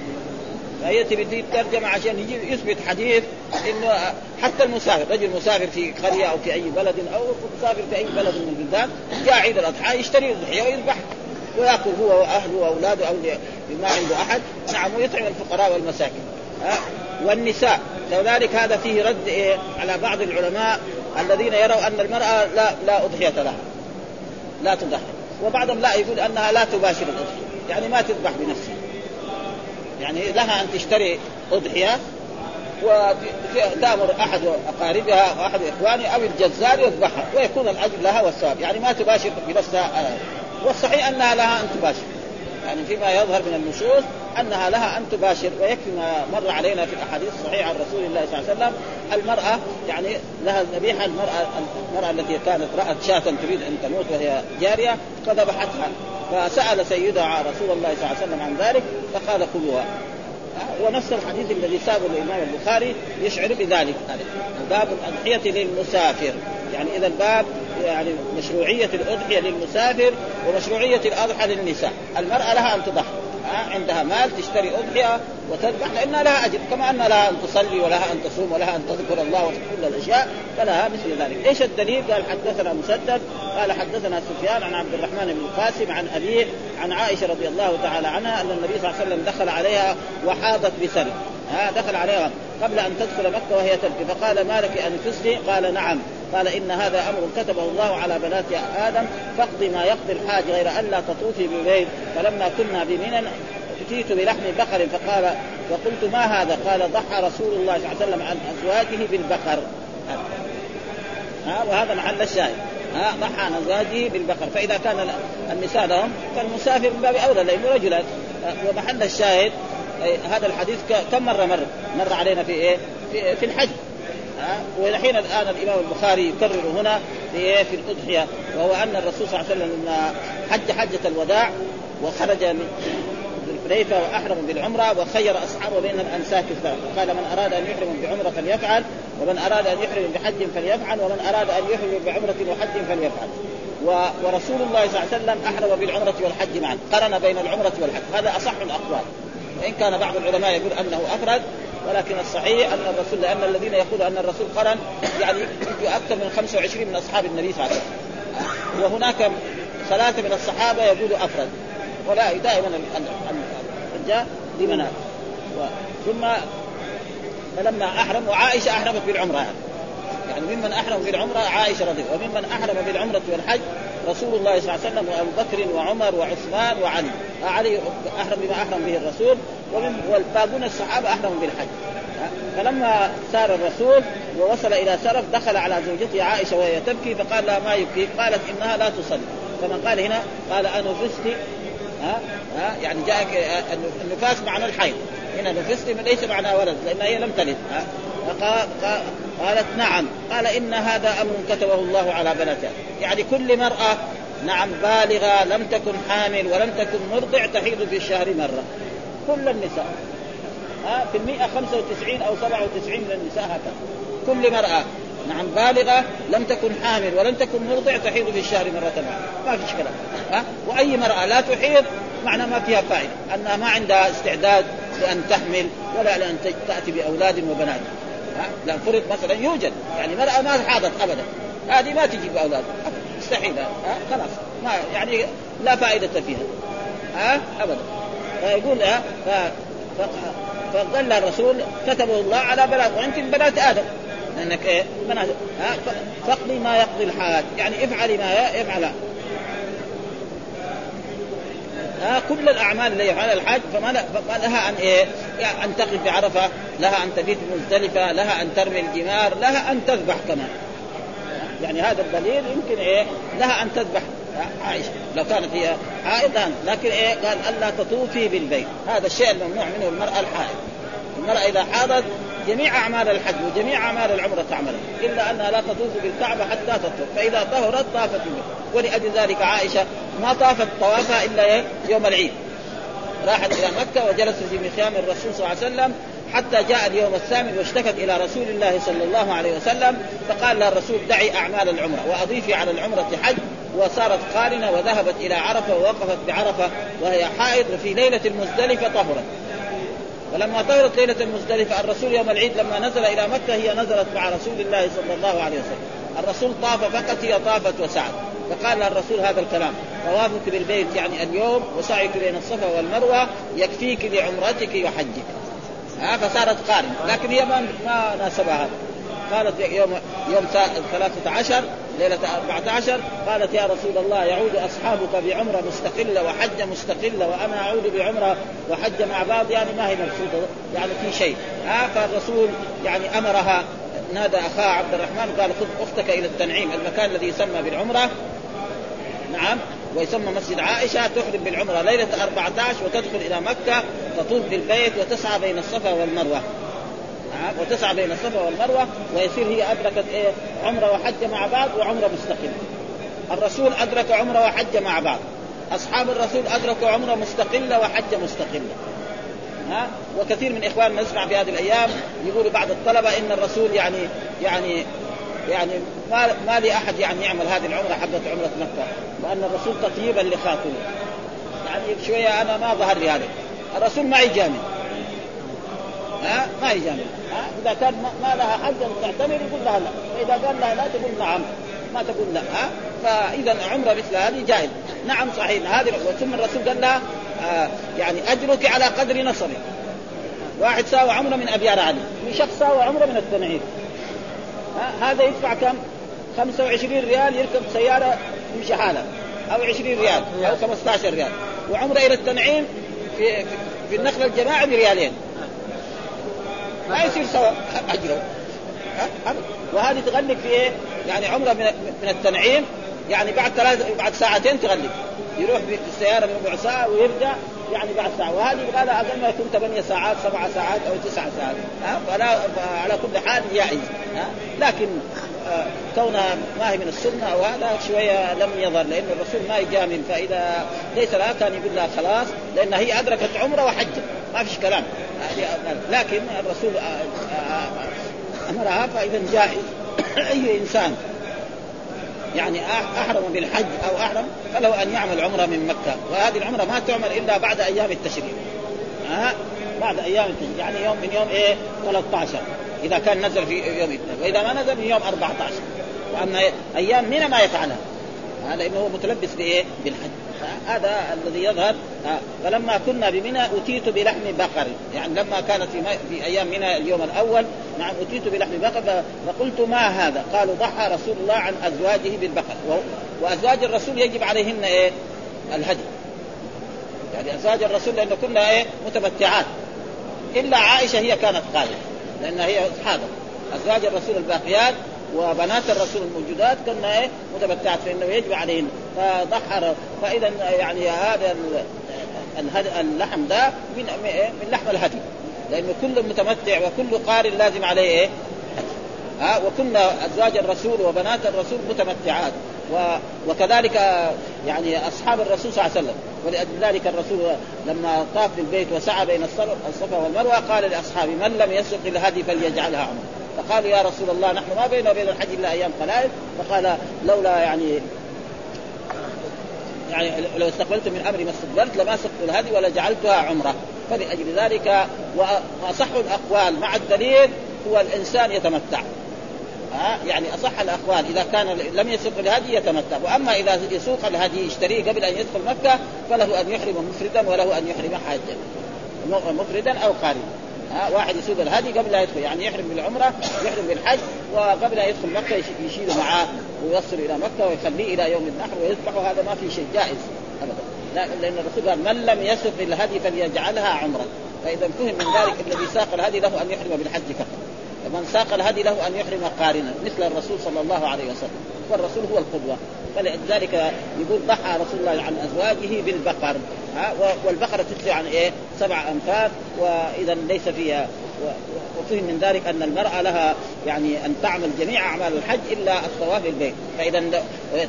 فياتي بدي الترجمه عشان يثبت حديث إنه حتى المسافر رجل مسافر في قرية أو في أي بلد أو مسافر في أي بلد من البلدان جاء عيد الأضحى يشتري اضحيه ويذبح ويأكل هو وأهله وأولاده أو ما عنده أحد. نعم ويطعم الفقراء والمساكين. ها؟ والنساء. كذلك هذا فيه رد إيه؟ على بعض العلماء الذين يروا أن المرأة لا لا أضحية لها. لا تضحي. وبعضهم لا يقول أنها لا تباشر الأضحية. يعني ما تذبح بنفسها. يعني لها أن تشتري أضحية وتأمر أحد أقاربها واحد اخوانها أو الجزار يذبحها ويكون الأجر لها والثواب. يعني ما تباشر بنفسها والصحيح أنها لها أن تباشر. يعني فيما يظهر من النصوص أنها لها أن تباشر ويكفي ما مر علينا في الأحاديث الصحيحة عن رسول الله صلى الله عليه وسلم المرأة يعني لها الذبيحه المراه المرأة التي كانت رأت شاة تريد أن تموت وهي جارية فذبحتها. فسأل سيدها رسول الله صلى الله عليه وسلم عن ذلك فقال خذوها. ونفس الحديث الذي سابه الإمام البخاري يشعر بذلك. باب الأضحية للمسافر. يعني إذا الباب يعني مشروعية الأضحية للمسافر ومشروعية الاضحيه للنساء. المرأة لها أن تضحي. عندها مال تشتري أضحية وتذبح لأنها لها أجر. كما ان لها أن تصلي ولها أن تصوم ولها أن تذكر الله وكل الأشياء فلها مثل ذلك، إيش الدليل؟ قال حدثنا مسدد. قال حدثنا سفيان عن عبد الرحمن بن القاسم عن أبيه عن عائشة رضي الله تعالى عنها أن النبي صلى الله عليه وسلم دخل عليها وحاضت بسنه ها؟ دخل عليها قبل أن تدخل مكة وهي تبكي. فقال ما لك تسري؟ قال نعم. قال إن هذا أمر كتبه الله على بنات آدم فاقضي ما يقضي الحاج غير أن لا تطوفي بالبيت فلما كنا بمنى أتيت بلحم بقر فقال فقلت ما هذا؟ قال ضحى رسول الله صلى الله عليه وسلم عن أزواجه بالبقر. ها وهذا محل الشاهد. ها ضحى عن أزواجه بالبقر. فإذا كان النساء لهم فالمسافر من باب أولى لأنه رجلا ومحل الشاهد هذا الحديث كم مرة مر؟ مر علينا في إيه؟ في, في الحج. ها؟ والحين الآن الإمام البخاري يكرر هنا في إيه؟ في الأضحية وهو أن الرسول صلى الله عليه وسلم لما حج حجة الوداع وخرج من حذيفه واحرموا بالعمرة وخير أصحابه بين الانساك الثلاث قال من أراد أن يحرم بعمرة فليفعل ومن أراد أن يحرم بحج فليفعل ومن أراد أن يحرم بعمرة وحج فليفعل. ورسول الله صلى الله عليه وسلم أحرم بالعمرة والحج معا. قرن بين العمرة والحج. هذا أصح الأقوال. وإن كان بعض العلماء يقول أنه أفرد ولكن الصحيح أن الرسول لأن الذين يقولوا أن الرسول قرن يعني أكثر من 25 من أصحاب النبي صلى الله عليه وسلم. وهناك ثلاثة من الصحابة يقولوا أفرد. ولا دائما الحجاج لمنام ثم فلما أحرم وعائشة أحرمت بالعمرة. يعني. يعني ممن أحرم بالعمرة عائشة رضي الله وممن أحرم بالعمرة والحج رسول الله صلى الله عليه وسلم وأبو بكر وعمر وعثمان وعلي. علي أحرم بما أحرم به الرسول. ومن والباقون الصحابة أحرموا بالحج. فلما سار الرسول ووصل إلى سرف دخل على زوجته عائشة وهي تبكي فقال لها ما يبكي؟ قالت إنها لا تصلي. كما قال هنا قال انفست ها ها يعني جاءك النفاس معنى الحيض. هنا نفست ليس معنى ولد لأن هي لم تلد قالت نعم. قال إن هذا أمر كتبه الله على بناتها. يعني كل مرأة نعم بالغة لم تكن حامل ولم تكن مرضع تحيض في الشهر مرة. كل النساء. ها في المئة 95 أو 97 من النساء هكذا. كل مرأة. نعم بالغة لم تكن حامل ولم تكن مرضع تحيض في الشهر مرة واحدة ما فيش كلام. ها؟ وأي مرأة لا تحيض معنى ما فيها فائدة. أنها ما عندها استعداد لأن تحمل ولا لأن تأتي بأولاد وبنات. لأن فرض مثلا يوجد. يعني مرأة ما حاضت أبدا. هذه ما تجي بأولاد مستحيل. خلاص. ما يعني لا فائدة فيها. ها؟ أبدا. فيقول ها فقال الرسول كتبه الله على بنات وأنت بنات آدم. لأنك إيه؟ بنات. فاقضي ما يقضي الحاج يعني افعلي ما يفعل. ها؟ كل الأعمال اللي يفعلها الحاج فما لها أن إيه؟ يعني أن تقف بعرفه، لها أن تبيت مزدلفة، لها أن ترمي الجمار، لها أن تذبح كمان. يعني هذا الدليل يمكن إيه؟ لها أن تذبح. عائشة. لو كانت هي حائض لكن إيه؟ قال ألا تطوفي بالبيت. هذا الشيء الممنوع منه المرأة الحائض. المرأة إذا حاضت جميع أعمال الحج وجميع أعمال العمرة تعملها. إلا أنها لا تطوف بالكعبة حتى تطهر فإذا طهرت طافت بالبيت. ولأجل ذلك عائشة ما طافت طوافها إلا إيه؟ يوم العيد. راحت إلى مكة وجلست في مخيام الرسول صلى الله عليه وسلم حتى جاء اليوم الثامن واشتكت إلى رسول الله صلى الله عليه وسلم فقال لها الرسول دعي أعمال العمرة وأضيفي على العمرة حج وصارت قارنة وذهبت إلى عرفة ووقفت بعرفة وهي حائض وفي ليلة المزدلفة طهرت. فلما طهرت ليلة المزدلفة الرسول يوم العيد لما نزل إلى مكة هي نزلت مع رسول الله صلى الله عليه وسلم. الرسول طاف فقط هي طافت وسعت. فقال الرسول هذا الكلام طوافك بالبيت يعني اليوم وسعيك بين الصفا والمروة يكفيك لعمرتك وحجك. ها فصارت قارنة. لكن هي ما ما ناسبها. هذا قالت يوم يوم 13 ليلة 14 قالت يا رسول الله يعود أصحابك بعمرة مستقلة وحجة مستقلة وأنا أعود بعمرة وحجة مع بعض يعني ما هي مبسوطة يعني في شيء. ها فالرسول يعني أمرها نادى أخاه عبد الرحمن قال خذ أختك إلى التنعيم المكان الذي يسمى بالعمرة. نعم ويسمى مسجد عائشة تحرم بالعمرة ليلة 14 وتدخل إلى مكة تطوف بالبيت وتسعى بين الصفا والمروة. وتسعى بين الصفا والمروة ويصير هي أدركت إيه عمرة وحجه مع بعض وعمرة مستقلة. الرسول أدرك عمرة وحجه مع بعض. أصحاب الرسول أدركوا عمرة مستقلة وحجه مستقلة. ها وكثير من اخواننا نسمع في هذه الأيام يقولوا بعض الطلبة إن الرسول يعني يعني يعني ما ما لاحد يعني يعمل هذه العمرة حقت عمرة مكة وان الرسول تطيبا لخاطره يعني شوية أنا ما ظهر لي هذا الرسول ما يجامل ها؟ ما يجامل إذا كان ما لها حد تعتمر يقول لها لا. فاذا قال لها لا تقول نعم. ما تقول لا ها؟ فإذا عمره مثل هذه جائز نعم صحيح. هذه ثم الرسول قال لها آه يعني أجرك على قدر نصرك. واحد ساوى عمره من ابيار علي شخص ساوى عمره من التنعيم. هذا يدفع كم؟ 25 ريال يركب سيارة يمشي حاله. أو 20 ريال أو 15 ريال. وعمره إلى التنعيم في في النقل الجماعي بريالين. ما يصير سوا. أجره. وهذه تغلق في إيه؟ يعني عمرة من من التنعيم. يعني بعد ثلاث بعد ساعتين تغلق. يروح بالسياره ربع ساعه ويرجع. يعني بعد ساعة. وهذه يبغى لها أقل ما يكون ثمانية ساعات سبع ساعات أو تسع ساعات. ها؟ فلا على كل حال جائز لكن آه، كونها ما هي من السنة أو هذا شوية لم يظهر لأن الرسول ما يجامل فإذا ليس لها كان يقول لها خلاص لأن هي أدركت عمرة وحجة. ما فيش كلام. لكن الرسول امرها فاذا جائز. أي إنسان يعني أحرم بالحج أو أحرم فله أن يعمل عمرة من مكة. وهذه العمرة ما تعمل إلا بعد أيام التشريق. ها بعد أيام التشريق. يعني يوم من يوم إيه؟ 13 إذا كان نزل في يوم اثنين. وإذا ما نزل من يوم 14 وأما أيام من ما يفعلها. هذا إنه متلبس بإيه؟ بالحج. هذا الذي يظهر فلما كنا بمنى أتيت بلحم بقر يعني لما كانت في, في أيام منى اليوم الأول نعم أتيت بلحم بقر فقلت ما هذا؟ قالوا ضحى رسول الله عن أزواجه بالبقر وأزواج الرسول يجب عليهن إيه؟ الهدي يعني أزواج الرسول لأنه كنا إيه؟ متمتعات إلا عائشة هي كانت قادمه لانها هي اصحابه أزواج الرسول الباقيات وبنات الرسول الموجودات كنا إيه؟ متمتعات فإنه يجب عليهن. فضحر فإذا يعني هذا اللحم ده من من لحم الهدي. لأنه كل متمتع وكل قارن لازم عليه إيه؟ ها؟ وكنا أزواج الرسول وبنات الرسول متمتعات. و... وكذلك يعني أصحاب الرسول صلى الله عليه وسلم. ولأجل ذلك الرسول لما طاف بالبيت وسعى بين الصفا والمروة قال لأصحابه من لم يسق الهدي فليجعلها عمره فقالوا يا رسول الله نحن ما بيننا وبين الحج إلا أيام قلائل. فقال لولا يعني يعني لو استقبلت من أمري ما استقبلت لما سقت الهدي ولا جعلتها عمرة. فلأجل ذلك وأصح الأقوال مع الدليل هو الإنسان يتمتع. ها؟ يعني أصح الأقوال إذا كان لم يسق الهدي يتمتع. وأما إذا يسوق الهدي يشتريه قبل أن يدخل مكة فله أن يحرم مفردا وله أن يحرم حاجا مفردا أو قارنا ها واحد يسوق الهدي قبل لا يدخل يعني يحرم بالعمرة يحرم بالحج وقبل ان يدخل مكة يشيله معاه ويوصل إلى مكة ويخليه إلى يوم النحر ويذبحه هذا ما في شيء جائز ابدا. لأن الرسول قال من لم يسق الهدي فليجعلها عمرة. فإذا فهم من ذلك الذي ساق الهدي له أن يحرم بالحج فقط. ومن ساق الهدي له أن يحرم قارنا مثل الرسول صلى الله عليه وسلم. والرسول هو القدوة. فلذلك يقول ضحى رسول الله عن أزواجه بالبقر. والبقرة تجزي عن إيه؟ سبع انفاس وإذا ليس فيها وفهم من ذلك أن المرأة لها يعني أن تعمل جميع أعمال الحج إلا الطواف البيت. فإذا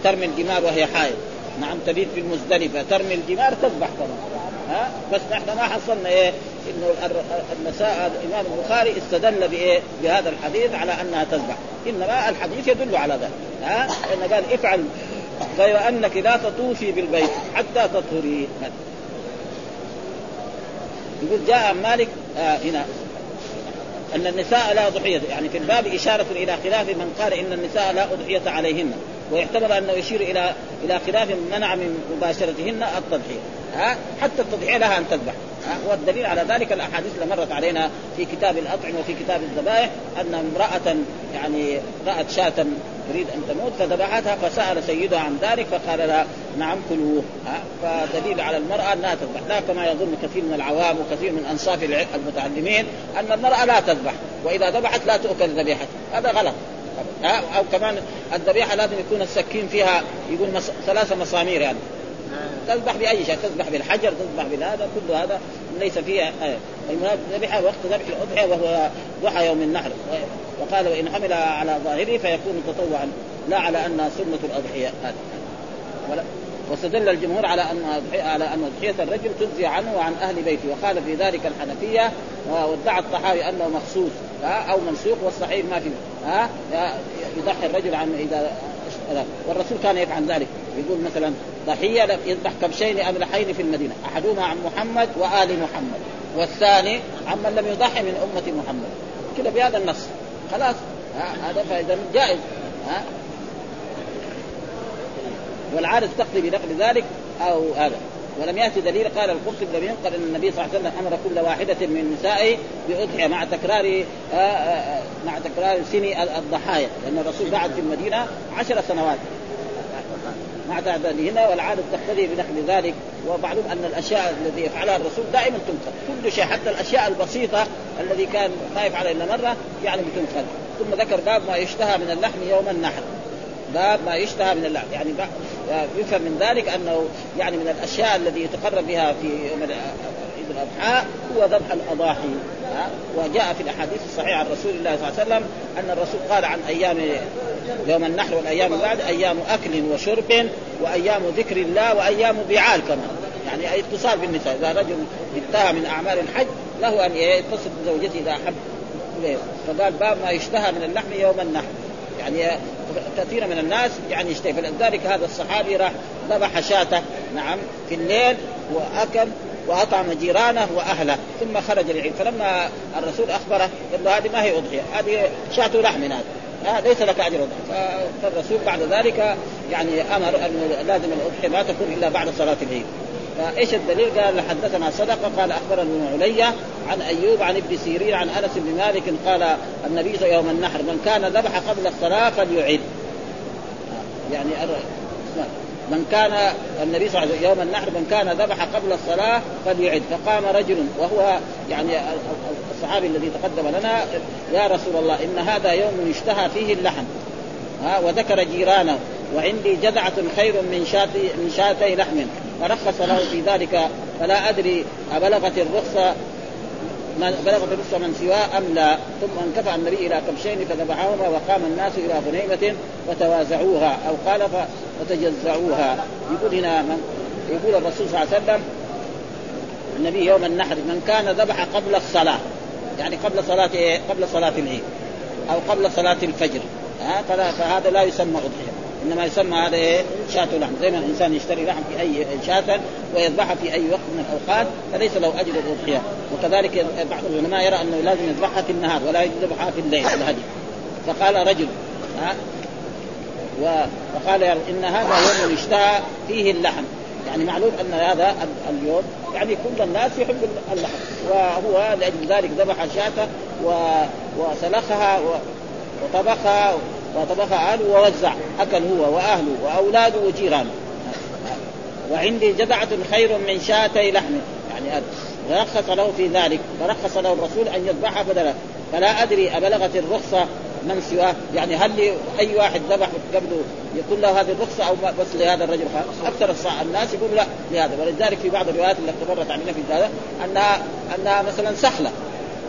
ترمي الجمار وهي حائض. نعم تبيت في المزدلفة ترمي الجمار تذبح كمان ها؟ بس نحن ما حصلنا إيه؟ إنه النساء الإمام البخاري استدل بإيه؟ بهذا الحديث على أنها تذبح. إنما الحديث يدل على ذلك. ها؟ لأنه قال افعل غير أنك لا تطوفي بالبيت حتى تطهري. يقول جاء مالك آه هنا. أن النساء لا ضحيه يعني في الباب إشارة إلى خلاف من قال إن النساء لا أضحية عليهن. ويحتمل أنه يشير إلى إلى خلاف منع من مباشرتهن التضحية. ها؟ حتى التضحية لها أن تذبح. والدليل على ذلك الأحاديث اللي مرت علينا في كتاب الأطعمة وفي كتاب الذبائح أن امرأة يعني رأت شاة تريد أن تموت فذبحتها فسأل سيدها عن ذلك فقال لها نعم كلوه. فدليل على المرأة أنها تذبح. لا كما يظن كثير من العوام وكثير من أنصاف المتعلمين أن المرأة لا تذبح وإذا ذبحت لا تؤكل ذبيحتها هذا غلط. أو كمان الذبيحة لازم يكون السكين فيها يقول مص... ثلاثة مسامير يعني. تذبح بأي شيء تذبح بالحجر تذبح بهذا كل هذا ليس فيها آية ذبح وقت ذبح الأضحية وهو ضحى يوم النحر. وقال وإن حمل على ظاهره فيكون تطوعا لا على انها سنة الأضحية. هذا. واستدل الجمهور على أن على أن أضحية الرجل تجزي عنه وعن أهل بيته وقال في ذلك الحنفية وادعى الطحاوي أنه مخصوص أو منسوخ والصحيح ما في ها يضحي الرجل عن إذا والرسول كان يفعل ذلك يقول مثلا ضحية يذبح كبشين أملحين في المدينة أحدهما عن محمد وآل محمد والثاني عمن لم يضحي من أمة محمد. كذا بهذا النص خلاص هذا فإذا جائز ها. والعادة تقضي بنقل ذلك أو هذا. ولم يأتي دليل قال القرطبي لم ينقل أن النبي صلى الله عليه وسلم أمر كل واحدة من نسائه بأضحية مع تكرار آه، آه، مع تكرار سن الضحايا. لأن الرسول بعد في المدينة عشر سنوات. مع تعدادهن والعادة تقتضي بنقل ذلك. ومعلوم أن الأشياء التي يفعلها الرسول دائما تنقل. كل شيء حتى الأشياء البسيطة الذي كان ما يفعلها إلا مرة يعني بتنقل. ثم ذكر باب ما يشتهى من اللحم يوم النحر. باب ما يشتهى من اللحم يعني يفهم من ذلك أنه يعني من الأشياء الذي يتقرب بها في عيد الاضحى هو ذبح الأضاحي. وجاء في الأحاديث الصحيحة عن رسول الله صلى الله عليه وسلم أن الرسول قال عن أيام يوم النحر والأيام بعد أيام أكل وشرب وأيام ذكر الله وأيام بيعال كمان يعني اتصال بالنساء. إذا رجل انتهى من أعمال الحج له أن يتصل بزوجته إذا أحب فقال باب ما يشتهى من اللحم يوم النحر. يعني كثير من الناس يعني يشتهي فلذلك هذا الصحابي راح ذبح شاته نعم في الليل وأكل وأطعم جيرانه وأهله ثم خرج للعيد. فلما الرسول أخبره قال له هذه ما هي أضحية هذه شاة لحم هذا آه ليس لك أجر فالرسول بعد ذلك يعني أمر انه لازم الأضحية ما تكون إلا بعد صلاة العيد. فايش الدليل؟ قال حدثنا صدقة قال اخبرنا ابن عليا عن أيوب عن ابن سيرين عن أنس بن مالك قال النبي يوم النحر من كان ذبح قبل الصلاة فليعد. يعني من كان النبي صلى الله عليه وسلم يوم النحر من كان ذبح قبل الصلاة فليعد. فقام رجل وهو يعني الصحابي الذي تقدم لنا يا رسول الله إن هذا يوم يشتهى فيه اللحم. ها وذكر جيرانه. وعندي جذعة خير من شاتي من شاتي لحم. فرخص له في ذلك فلا أدري أبلغت الرخصه بلغت الرخصه من سواه أم لا. ثم انكفى النبي إلى كبشين فذبحهما وقام الناس إلى غنيمة وتوازعوها أو قال فتجزعوها يقول هنا من يقول الرسول صلى الله عليه وسلم النبي يوم النحر من كان ذبح قبل الصلاة يعني قبل صلاة إيه؟ قبل صلاة العيد أو قبل صلاة الفجر ها؟ فهذا لا يسمى أضحية. إنما يسمى هذا إيه؟ شاة لحم. زي ما الإنسان يشتري لحم في أي شاة ويذبحها في أي وقت من الأوقات فليس له أجر الاضحيه وكذلك بعض العلماء يرى أنه لازم يذبحها في النهار ولا يذبحها في الليل الهدي. فقال رجل ها؟ وقال إن هذا يوم يشتهى فيه اللحم. يعني معلوم أن هذا اليوم يعني كل الناس يحب اللحم. وهو لأجل ذلك ذبح شاته وسلخها وطبخها وطبخ اهله ووزع أكل هو واهله وأولاده وجيرانه وعندي جذعة خير من شاتي لحم. يعني ورخص له في ذلك. فرخص له الرسول أن يذبحها بدلا فلا أدري أبلغت الرخصة من سواه. يعني هل أي واحد ذبح قبله يكون له هذه الرخصة أو بس لهذا الرجل؟ أكثر الناس يقول لا لهذا. ولذلك في بعض الروايات التي مرت علينا في هذا انها أنها مثلا سخلة.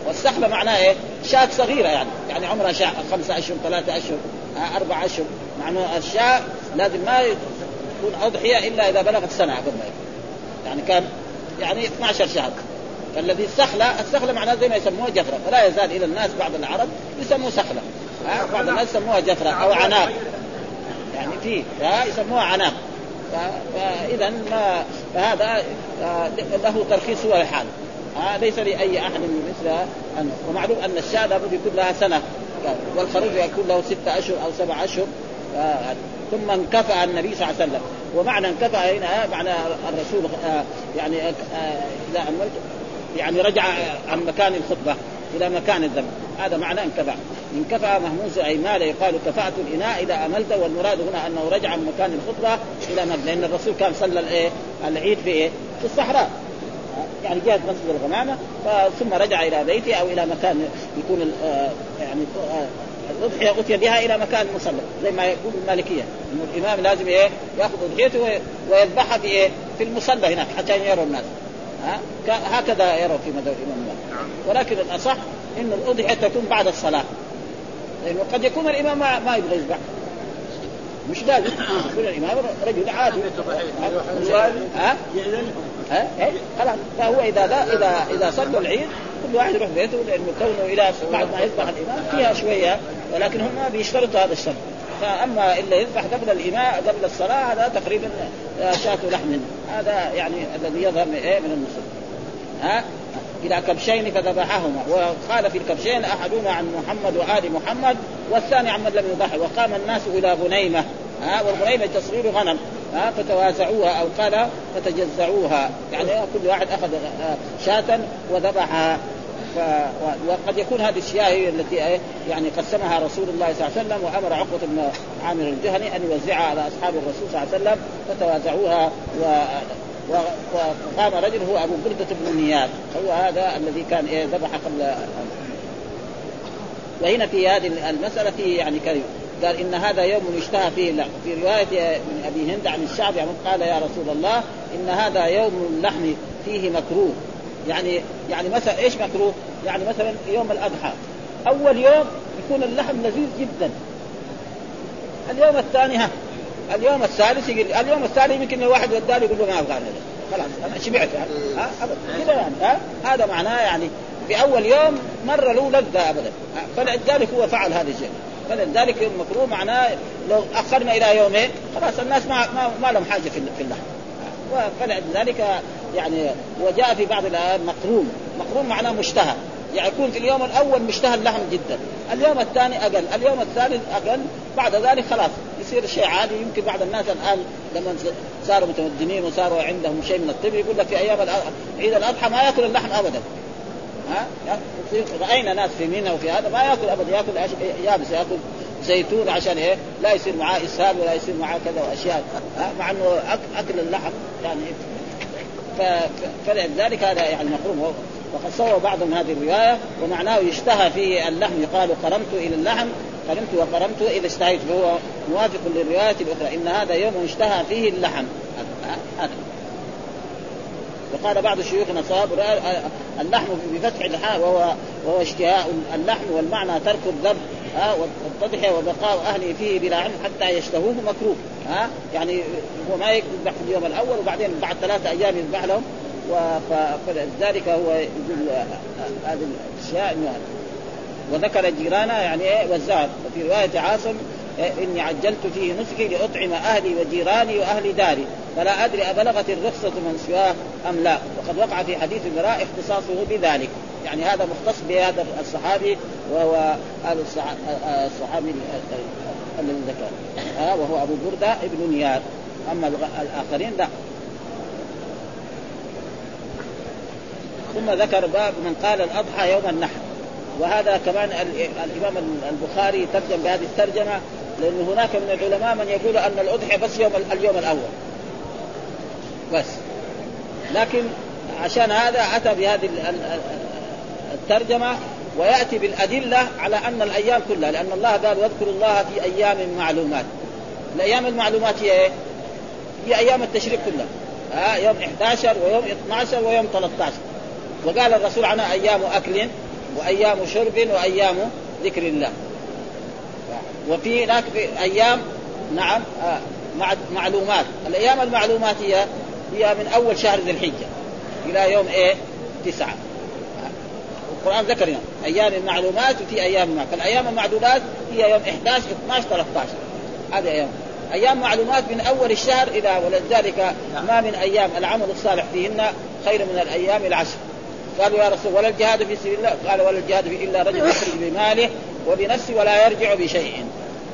والسحبة معناه إيه؟ شاة صغيرة يعني. يعني عمرها شاة خمسة أشهر ثلاثة أشهر أربعة أشهر. معناه الشاة لازم ما تكون أضحية إلا إذا بلغت سنة قبل يعني كان يعني 12 شهر فالذي السخلة السخلة معناه زي ما يسموها جفرة. فلا يزال إلى الناس بعض العرب يسموه سخلة. بعض الناس يسموها جفرة أو عناق يعني في يسموها عناق فاذا ما فهذا آه، له ترخيص هو الحال. آه ليس لأي أحد مثل أن ومعلوم أن الشاة لابد يكون لها سنة. والخروج يكون له ستة أشهر أو سبع أشهر. آه ثم انكفأ النبي صلى الله عليه وسلم. ومعنى انكفأ هنا معنى الرسول آه يعني آه عملت يعني رجع عن مكان الخطبة إلى مكان الذبح هذا معنى انكفأ. انكفأ مهموس أي مال يقال كفأت الإناء إذا أملت. والمراد هنا أنه رجع عن مكان الخطبة إلى مكان لأن الرسول كان صلى الإيه؟ العيد في إيه؟ في الصحراء. يعني جهه مسجد الغمامة ثم رجع إلى بيته أو إلى مكان يكون آه، يعني آه، الاضحيه اتي بها إلى مكان مصلى زي ما يقول المالكية. انه الإمام لازم إيه؟ يأخذ أضحيته ويذبحها في إيه؟ في المصلى هناك حتى يروا الناس. ها؟ هكذا يروا في مذهب الإمام مالك. ولكن الأصح انه الأضحية تكون بعد الصلاة. لأنه قد يكون الإمام ما, ما يبغى يذبح. مش لازم يكون الإمام رجل عادي. ها؟ ها؟ خلاص. فهو إذا لا اذا إذا صلوا العيد كل واحد يروح بيته لأنه كونه إلى بعد ما يذبح الإمام فيها شوية ولكن هم بيشترطوا هذا الشرط. فأما إلا يذبح قبل الامام قبل الصلاة هذا تقريبا شاة لحم. هذا يعني الذي يظهر من إيه؟ من المسلم ها؟ إلى كبشين فذبحهما. وقال في الكبشين أحدهما عن محمد وآل محمد والثاني عن من لم يضحي وقام الناس إلى غنيمة. ها والغنيمه تصغير غنم ها فتوازعوها أو قال فتجزعوها. يعني كل واحد أخذ شاة وذبحها. ف... وقد يكون هذه الشياة التي يعني قسمها رسول الله صلى الله عليه وسلم وأمر عقبة بن عامر الجهني أن يوزعها على أصحاب الرسول صلى الله عليه وسلم فتوازعوها و... وقام رجل هو أبو بردة بن نياد هو هذا الذي كان إيه ذبح قبل. وهنا في هذه المسألة في يعني كلمه قال إن هذا يوم يشتهى فيه اللحم. في رواية من أبي هند عن الشعب يعني قال يا رسول الله إن هذا يوم اللحم فيه مكروه. يعني يعني مثلا إيش مكروه؟ يعني مثلا يوم الأضحى. أول يوم يكون اللحم لذيذ جدا. اليوم الثاني ها. اليوم الثالث يقول اليوم الثاني يمكن الواحد وداه يقول له ما أبغى خلاص أنا شبعت. يعني كذا يعني ها؟ هذا معناه يعني في أول يوم مرة له لذة ابدا. فلذلك هو فعل هذا الشيء. فلذلك المكروه معناه لو أخرنا إلى يومين خلاص الناس ما ما, لهم حاجة في اللحم. فلذلك يعني وجاء في بعض الآيات مقرون مقرون معناه مشتهى. يعني يكون في اليوم الأول مشتهى اللحم جدا. اليوم الثاني أقل. اليوم الثالث أقل. بعد ذلك خلاص. يصير شيء عادي. يمكن بعض الناس الآن لما صاروا متمدنين وصاروا عندهم شيء من الطب يقول لك في أيام عيد الأضحى ما يأكل اللحم ابدا. ها؟ رأينا ناس في منى وفي هذا ما ياكل ابدا ياكل يابس ياكل زيتون عشان إيه؟ لا يصير معاه إسهال ولا يصير معاه كذا وأشياء مع إنه أكل اللحم يعني فلذلك هذا يعني محروم وقد صور بعضهم هذه الرواية ومعناه يشتهى في اللحم. يقال قرمت إلى اللحم قرمت وقرمت إذا اشتهيت فهو موافق للرواية الأخرى. إن هذا يوم اشتهى فيه اللحم. هذا. وقال بعض شيوخنا صواب اللحم بفتح الحاء وهو وهو اشتهاء اللحم والمعنى ترك الذب ها والتضحية وبقاء أهله فيه بلا علم حتى يشتهوه مكروه ها يعني هو ما يذبح في اليوم الأول وبعدين بعد ثلاثة أيام يذبح لهم فلذلك هو يقول هذه الأشياء وذكر جيرانا يعني إيه والزهر. وفي رواية عاصم إيه إني عجلت فيه نسكي لأطعم أهلي وجيراني وأهل داري فلا أدري أبلغت الرخصة من سواه أم لا؟ وقد وقع في حديث البراء اختصاصه بذلك. يعني هذا مختص بهذا الصحابي وهو الصحابي الذي ذكر وهو أبو بردة ابن نيار. أما الآخرين لا. ثم ذكر باب من قال الأضحى يوم النحر. وهذا كمان الإمام البخاري ترجم بهذه الترجمة لأن هناك من العلماء من يقول أن الاضحيه بس يوم اليوم الأول. بس. لكن عشان هذا اتى بهذه الترجمة ويأتي بالأدلة على أن الأيام كلها لأن الله قال واذكروا الله في أيام معلومات. الأيام المعلومات هي إيه؟ هي أيام التشريق كلها. ها يوم 11 ويوم 12 ويوم 13 وقال الرسول عنها أيام أكل وأيام شرب وأيام ذكر الله. وفي هناك في أيام نعم آه معلومات. الأيام المعلومات هي هي من أول شهر ذي الحجة إلى يوم إيه؟ تسعة. القرآن ذكر هنا أيام المعلومات وفي أيام ما. فالأيام المعدودات هي يوم 11 12 13 هذه أيام. أيام معلومات من أول الشهر إلى ولذلك ما من أيام العمل الصالح فيهن خير من الأيام العشر. قالوا يا رسول ولا الجهاد في سبيل الله؟ قال ولا الجهاد في إلا رجل يخرج بماله وبنفسه ولا يرجع بشيء.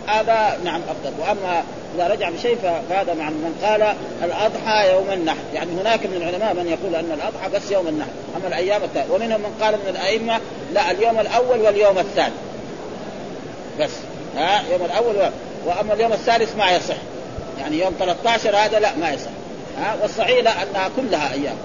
هذا نعم أفضل. وأما إذا رجع بشيء فهذا مع من قال الأضحى يوم النحر. يعني هناك من العلماء من يقول أن الأضحى بس يوم النحر. أما الأيام الثانية. ومنهم من قال من الأئمة لا اليوم الأول واليوم الثاني. بس. ها؟ يوم الأول وأما اليوم الثالث ما يصح. يعني يوم 13 هذا لا ما يصح. ها؟ والصحيح لا أنها كلها أيام.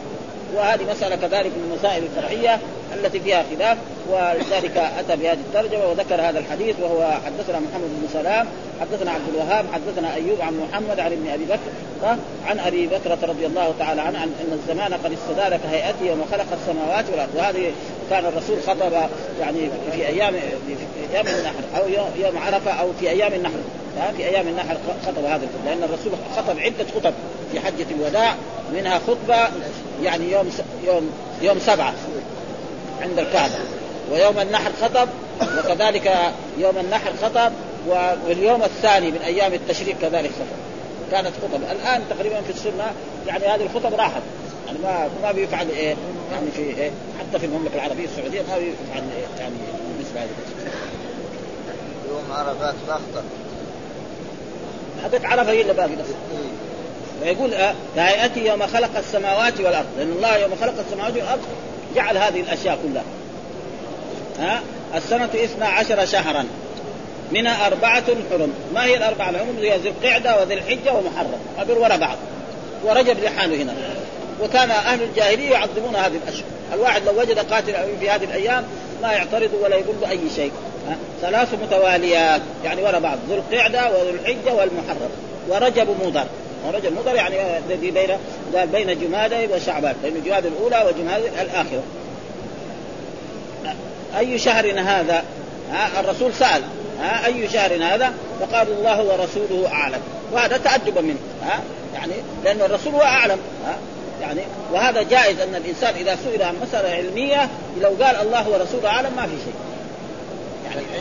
وهذه مسألة كذلك من المسائل الفرعية. التي فيها خلاف ولذلك أتى بهذه الترجمة وذكر هذا الحديث وهو حدثنا محمد بن سلام حدثنا عبد الوهاب حدثنا أيوب عن محمد عن ابن أبي بكر عن أبي بكرة رضي الله تعالى عنه عن أن الزمان قد استدار كهيئته يوم خلق السماوات والأرض. وهذه كان الرسول خطب يعني في أيام في أيام النحر أو يوم عرفة أو في أيام النحر. في أيام النحر خطب هذا لأن الرسول خطب عدة خطب في حجة الوداع منها خطبة يعني يوم يوم يوم سبعة. عند الكعبة. ويوم النحر خطب وكذلك يوم النحر خطب واليوم الثاني من أيام التشريق كذلك خطب. كانت خطب. الآن تقريبا في السنة يعني هذه الخطب راحت. يعني ما ما بيفعل إيه؟ يعني في إيه؟ حتى في المملكة العربية السعودية ما بيفعل إيه؟ يعني مثل هذه يوم عرفات الاخضر حقت عرفة هي اللي باقي ويقول آه كهيئته يوم خلق السماوات والأرض. لأن الله يوم خلق السماوات والأرض جعل هذه الأشياء كلها. ها؟ السنة اثنا عشر شهرا. منها أربعة حرم. ما هي الأربعة؟ الحرم هي ذي القعدة وذي الحجة ومحرم. هذول وراء بعض. ورجب لحاله هنا. وكان أهل الجاهلية يعظمون هذه الأشهر الواحد لو وجد قاتل في هذه الأيام ما يعترض ولا يقول له أي شيء. ثلاث متواليات. يعني وراء بعض. ذو القعدة وذو الحجة والمحرم. ورجب مضر. رجب مضر يعني الذي بين قال بين جمادى وشعبان بين جمادى الأولى وجمادى الآخرة أي شهر هذا؟ ها الرسول سأل ها أي شهر هذا؟ فقال الله ورسوله أعلم وهذا تعجبا منه ها يعني لأن الرسول هو أعلم ها يعني وهذا جائز أن الإنسان إذا سئل عن مسألة علمية لو قال الله ورسوله أعلم ما في شيء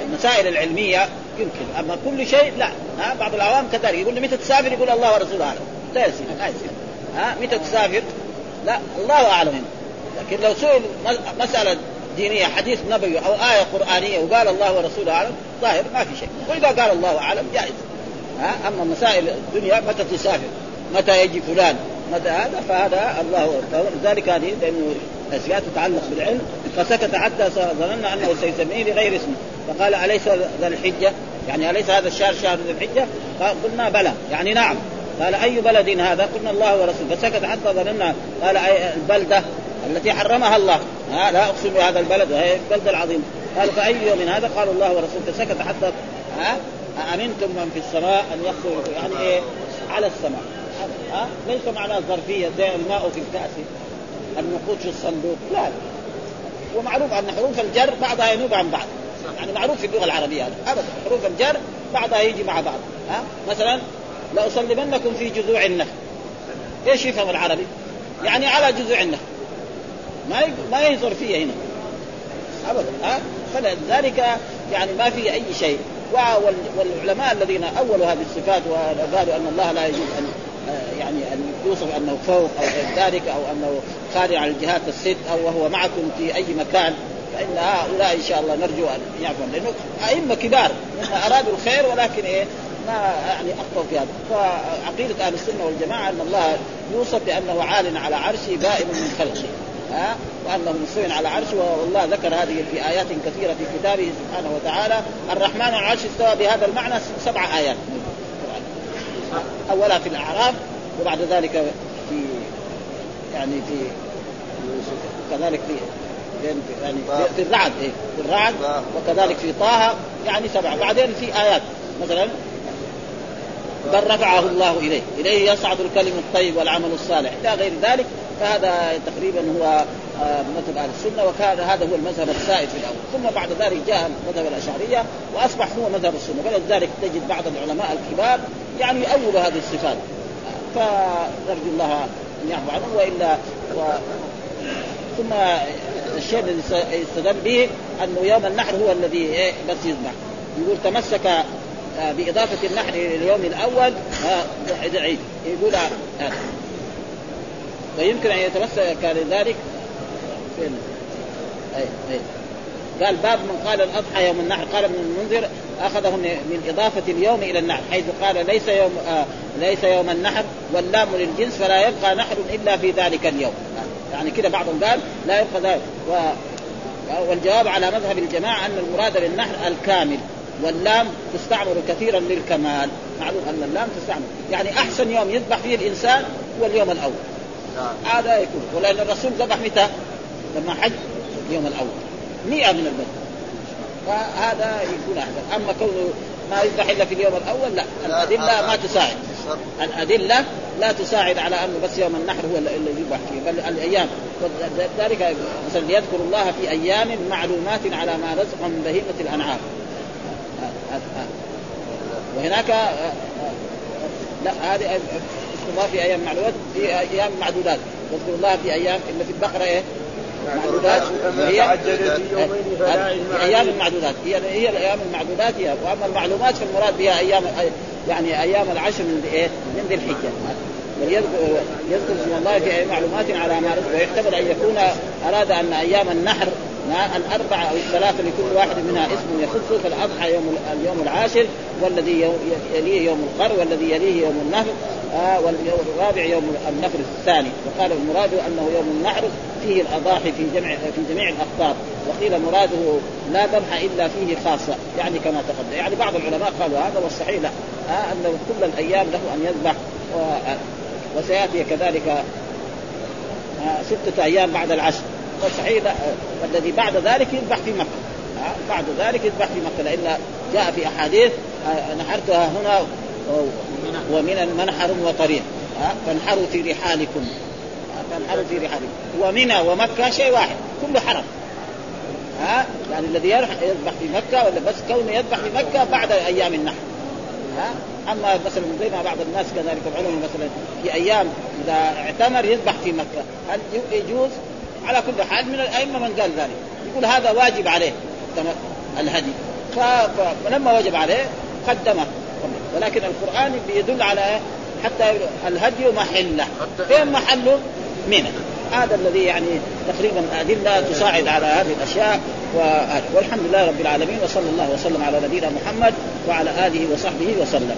المسائل العلمية يمكن أما كل شيء لا. ها بعض العوام كذلك يقول متى تسافر؟ يقول الله ورسوله أعلم. لا يصير لا يصير. ها متى تسافر؟ لا الله أعلم. لكن لو سئل مسألة دينية حديث نبوي أو آية قرآنية وقال الله ورسوله أعلم ظاهر ما في شيء. وإذا قال الله أعلم جائز. ها أما مسائل الدنيا متى تسافر؟ متى يجي فلان؟ متى هذا؟ فهذا الله ذلك هذه لأنه الاشياء تتعلق بالعلم. فسكت حتى ظننا أنه سيسميه بغير اسمه. فقال أليس ذا الحجة؟ يعني أليس هذا الشهر شهر ذي الحجة؟ قلنا بلى. يعني نعم. قال أي بلد هذا؟ قلنا الله ورسوله. فسكت حتى ظننا. قال البلدة التي حرمها الله. ها لا أقسم بهذا البلد وهي البلده العظيمه قال فأي يوم هذا؟ قال الله ورسوله. فسكت حتى ها؟ أأمنتم من في السماء أن يخطر يعني إيه؟ على السماء. ها؟ ليس معناه ظرفية زي الماء في الكأس. النقود في الصندوق. لا. ومعروف أن حروف الجر بعضها ينوب عن بعض. يعني معروف في اللغة العربية هذا. أبدا. حروف الجر بعضها يجي مع بعض. ها؟ مثلا لأصلبنكم في جذوع النخل. إيش يفهم العربي؟ يعني على جذوع النخل. ما ما هي ظرفية هنا. أبدا. ها؟ فلذلك يعني ما في أي شيء. والعلماء الذين أولوا هذه الصفات وقالوا أن الله لا يجوز أن يعني أن يوصف أنه فوق أو غير ذلك أو أنه خارج عن الجهات الست أو وهو معكم في أي مكان. فإن هؤلاء إن شاء الله نرجو أن يعفوا لأنه أئمة كبار أرادوا الخير ولكن إيه ما يعني اخطاوا في هذا. فعقيدة أهل السنة والجماعة أن الله يوصف بأنه عال على عرشه بائن من خلقه. ها؟ وأنه مستوي على عرشه والله ذكر هذه في آيات كثيرة في كتابه سبحانه وتعالى الرحمن على العرش استوى بهذا المعنى سبع آيات. اولها في الأعراف وبعد ذلك في يعني في كذلك في يعني في الرعد إيه؟ في الرعد وكذلك في طه يعني سبعه بعدين في آيات مثلا بل رفعه الله إليه، إليه يصعد الكلم الطيب والعمل الصالح، إلى غير ذلك فهذا تقريبا هو آه، مذهب أهل السنة وكان هذا هو المذهب السائد في الأول، ثم بعد ذلك جاء مذهب الأشعرية وأصبح هو مذهب السنة، ولذلك تجد بعض العلماء الكبار يعني يؤولوا هذه الصفات. فنرجو الله أن يعفو عنه وإلا و... ثم الشيء الذي يستدل به أنه يوم النحر هو الذي إيه بس يذبح يقول تمسك آه، بإضافة النحر لليوم الأول عيد يقول هذا ويمكن أن يتمسك لذلك فين؟ أي أي. قال باب من قال الأضحى يوم النحر. قال ابن المنذر أخذه من إضافة اليوم إلى النحر حيث قال ليس يوم آه ليس يوم النحر واللام للجنس فلا يبقى نحر إلا في ذلك اليوم. يعني كده بعضهم قال لا يبقى ذلك و والجواب على مذهب الجماعة أن المراد بالنحر الكامل واللام تستعمل كثيرا للكمال. معلوم أن اللام تستعمل. يعني أحسن يوم يذبح فيه الإنسان هو اليوم الأول. نعم. هذا يكون. ولأن الرسول ذبح متى؟ لما حج اليوم الأول. 100 من البدن فهذا يكون أحسن. أما كونه ما يذبح إلا في اليوم الأول لا. الأدلة ما تساعد. الأدلة لا تساعد على أنه بس يوم النحر هو اللي يذبح فيه بل الأيام. ذلك مثلا ليذكر الله في أيام معلومات على ما رزق من بهيمة الأنعام. وهناك لا هذه اذكر الله في أيام معلومات في أيام معدودات. واذكر الله في أيام الا في البقرة إيه؟ معدودات هي أيام المعدودات. هي هي الأيام المعدودات هي وأما المعلومات فالمراد بها أيام يعني أيام العشر من إيه؟ من ذي الحجة. يذكر اسم الله في أي معلومات على ما ويحتمل أن يكون أراد أن أيام النحر الاربعه أو الثلاثه لكل واحد منها اسم يخصه فالاضحى يوم اليوم العاشر والذي يليه يوم القر والذي يليه يوم النهر. آه واليوم الرابع يوم النفر الثاني. وقال المراد أنه يوم النحر فيه الأضاحي في جمع في جميع الأخطار. وقيل مراده لا ذبح إلا فيه خاصة. يعني كما تقدم. يعني بعض العلماء قالوا هذا والصحيح لا. آه أنه كل الأيام له أن يذبح. آه، وسيأتي كذلك آه ستة أيام بعد العشر. والصحيح الذي بعد ذلك يذبح في مكة. بعد ذلك يذبح في مكة. لأن جاء في أحاديث آه، نحرتها هنا ومن منحر وطريق. فانحروا في رحالكم. فانحروا في رحالكم. ومنى ومكة شيء واحد. كله حرم. ها؟ يعني الذي يذبح في مكة ولا بس كونه يذبح في مكة بعد أيام النحر. ها؟ أما مثلا زي ما بعض الناس كذلك العلماء مثلا في أيام إذا اعتمر يذبح في مكة. هل يجوز؟ على كل حال من الأئمة من قال ذلك. يقول هذا واجب عليه. الهدي. فلما وجب عليه قدمه. ولكن القرآن بيدل على حتى الهدي محله فين محله؟ منى. هذا الذي يعني تقريبا أدلة تساعد على هذه الأشياء. والحمد لله رب العالمين وصلى الله وسلم على نبينا محمد وعلى آله وصحبه وسلم.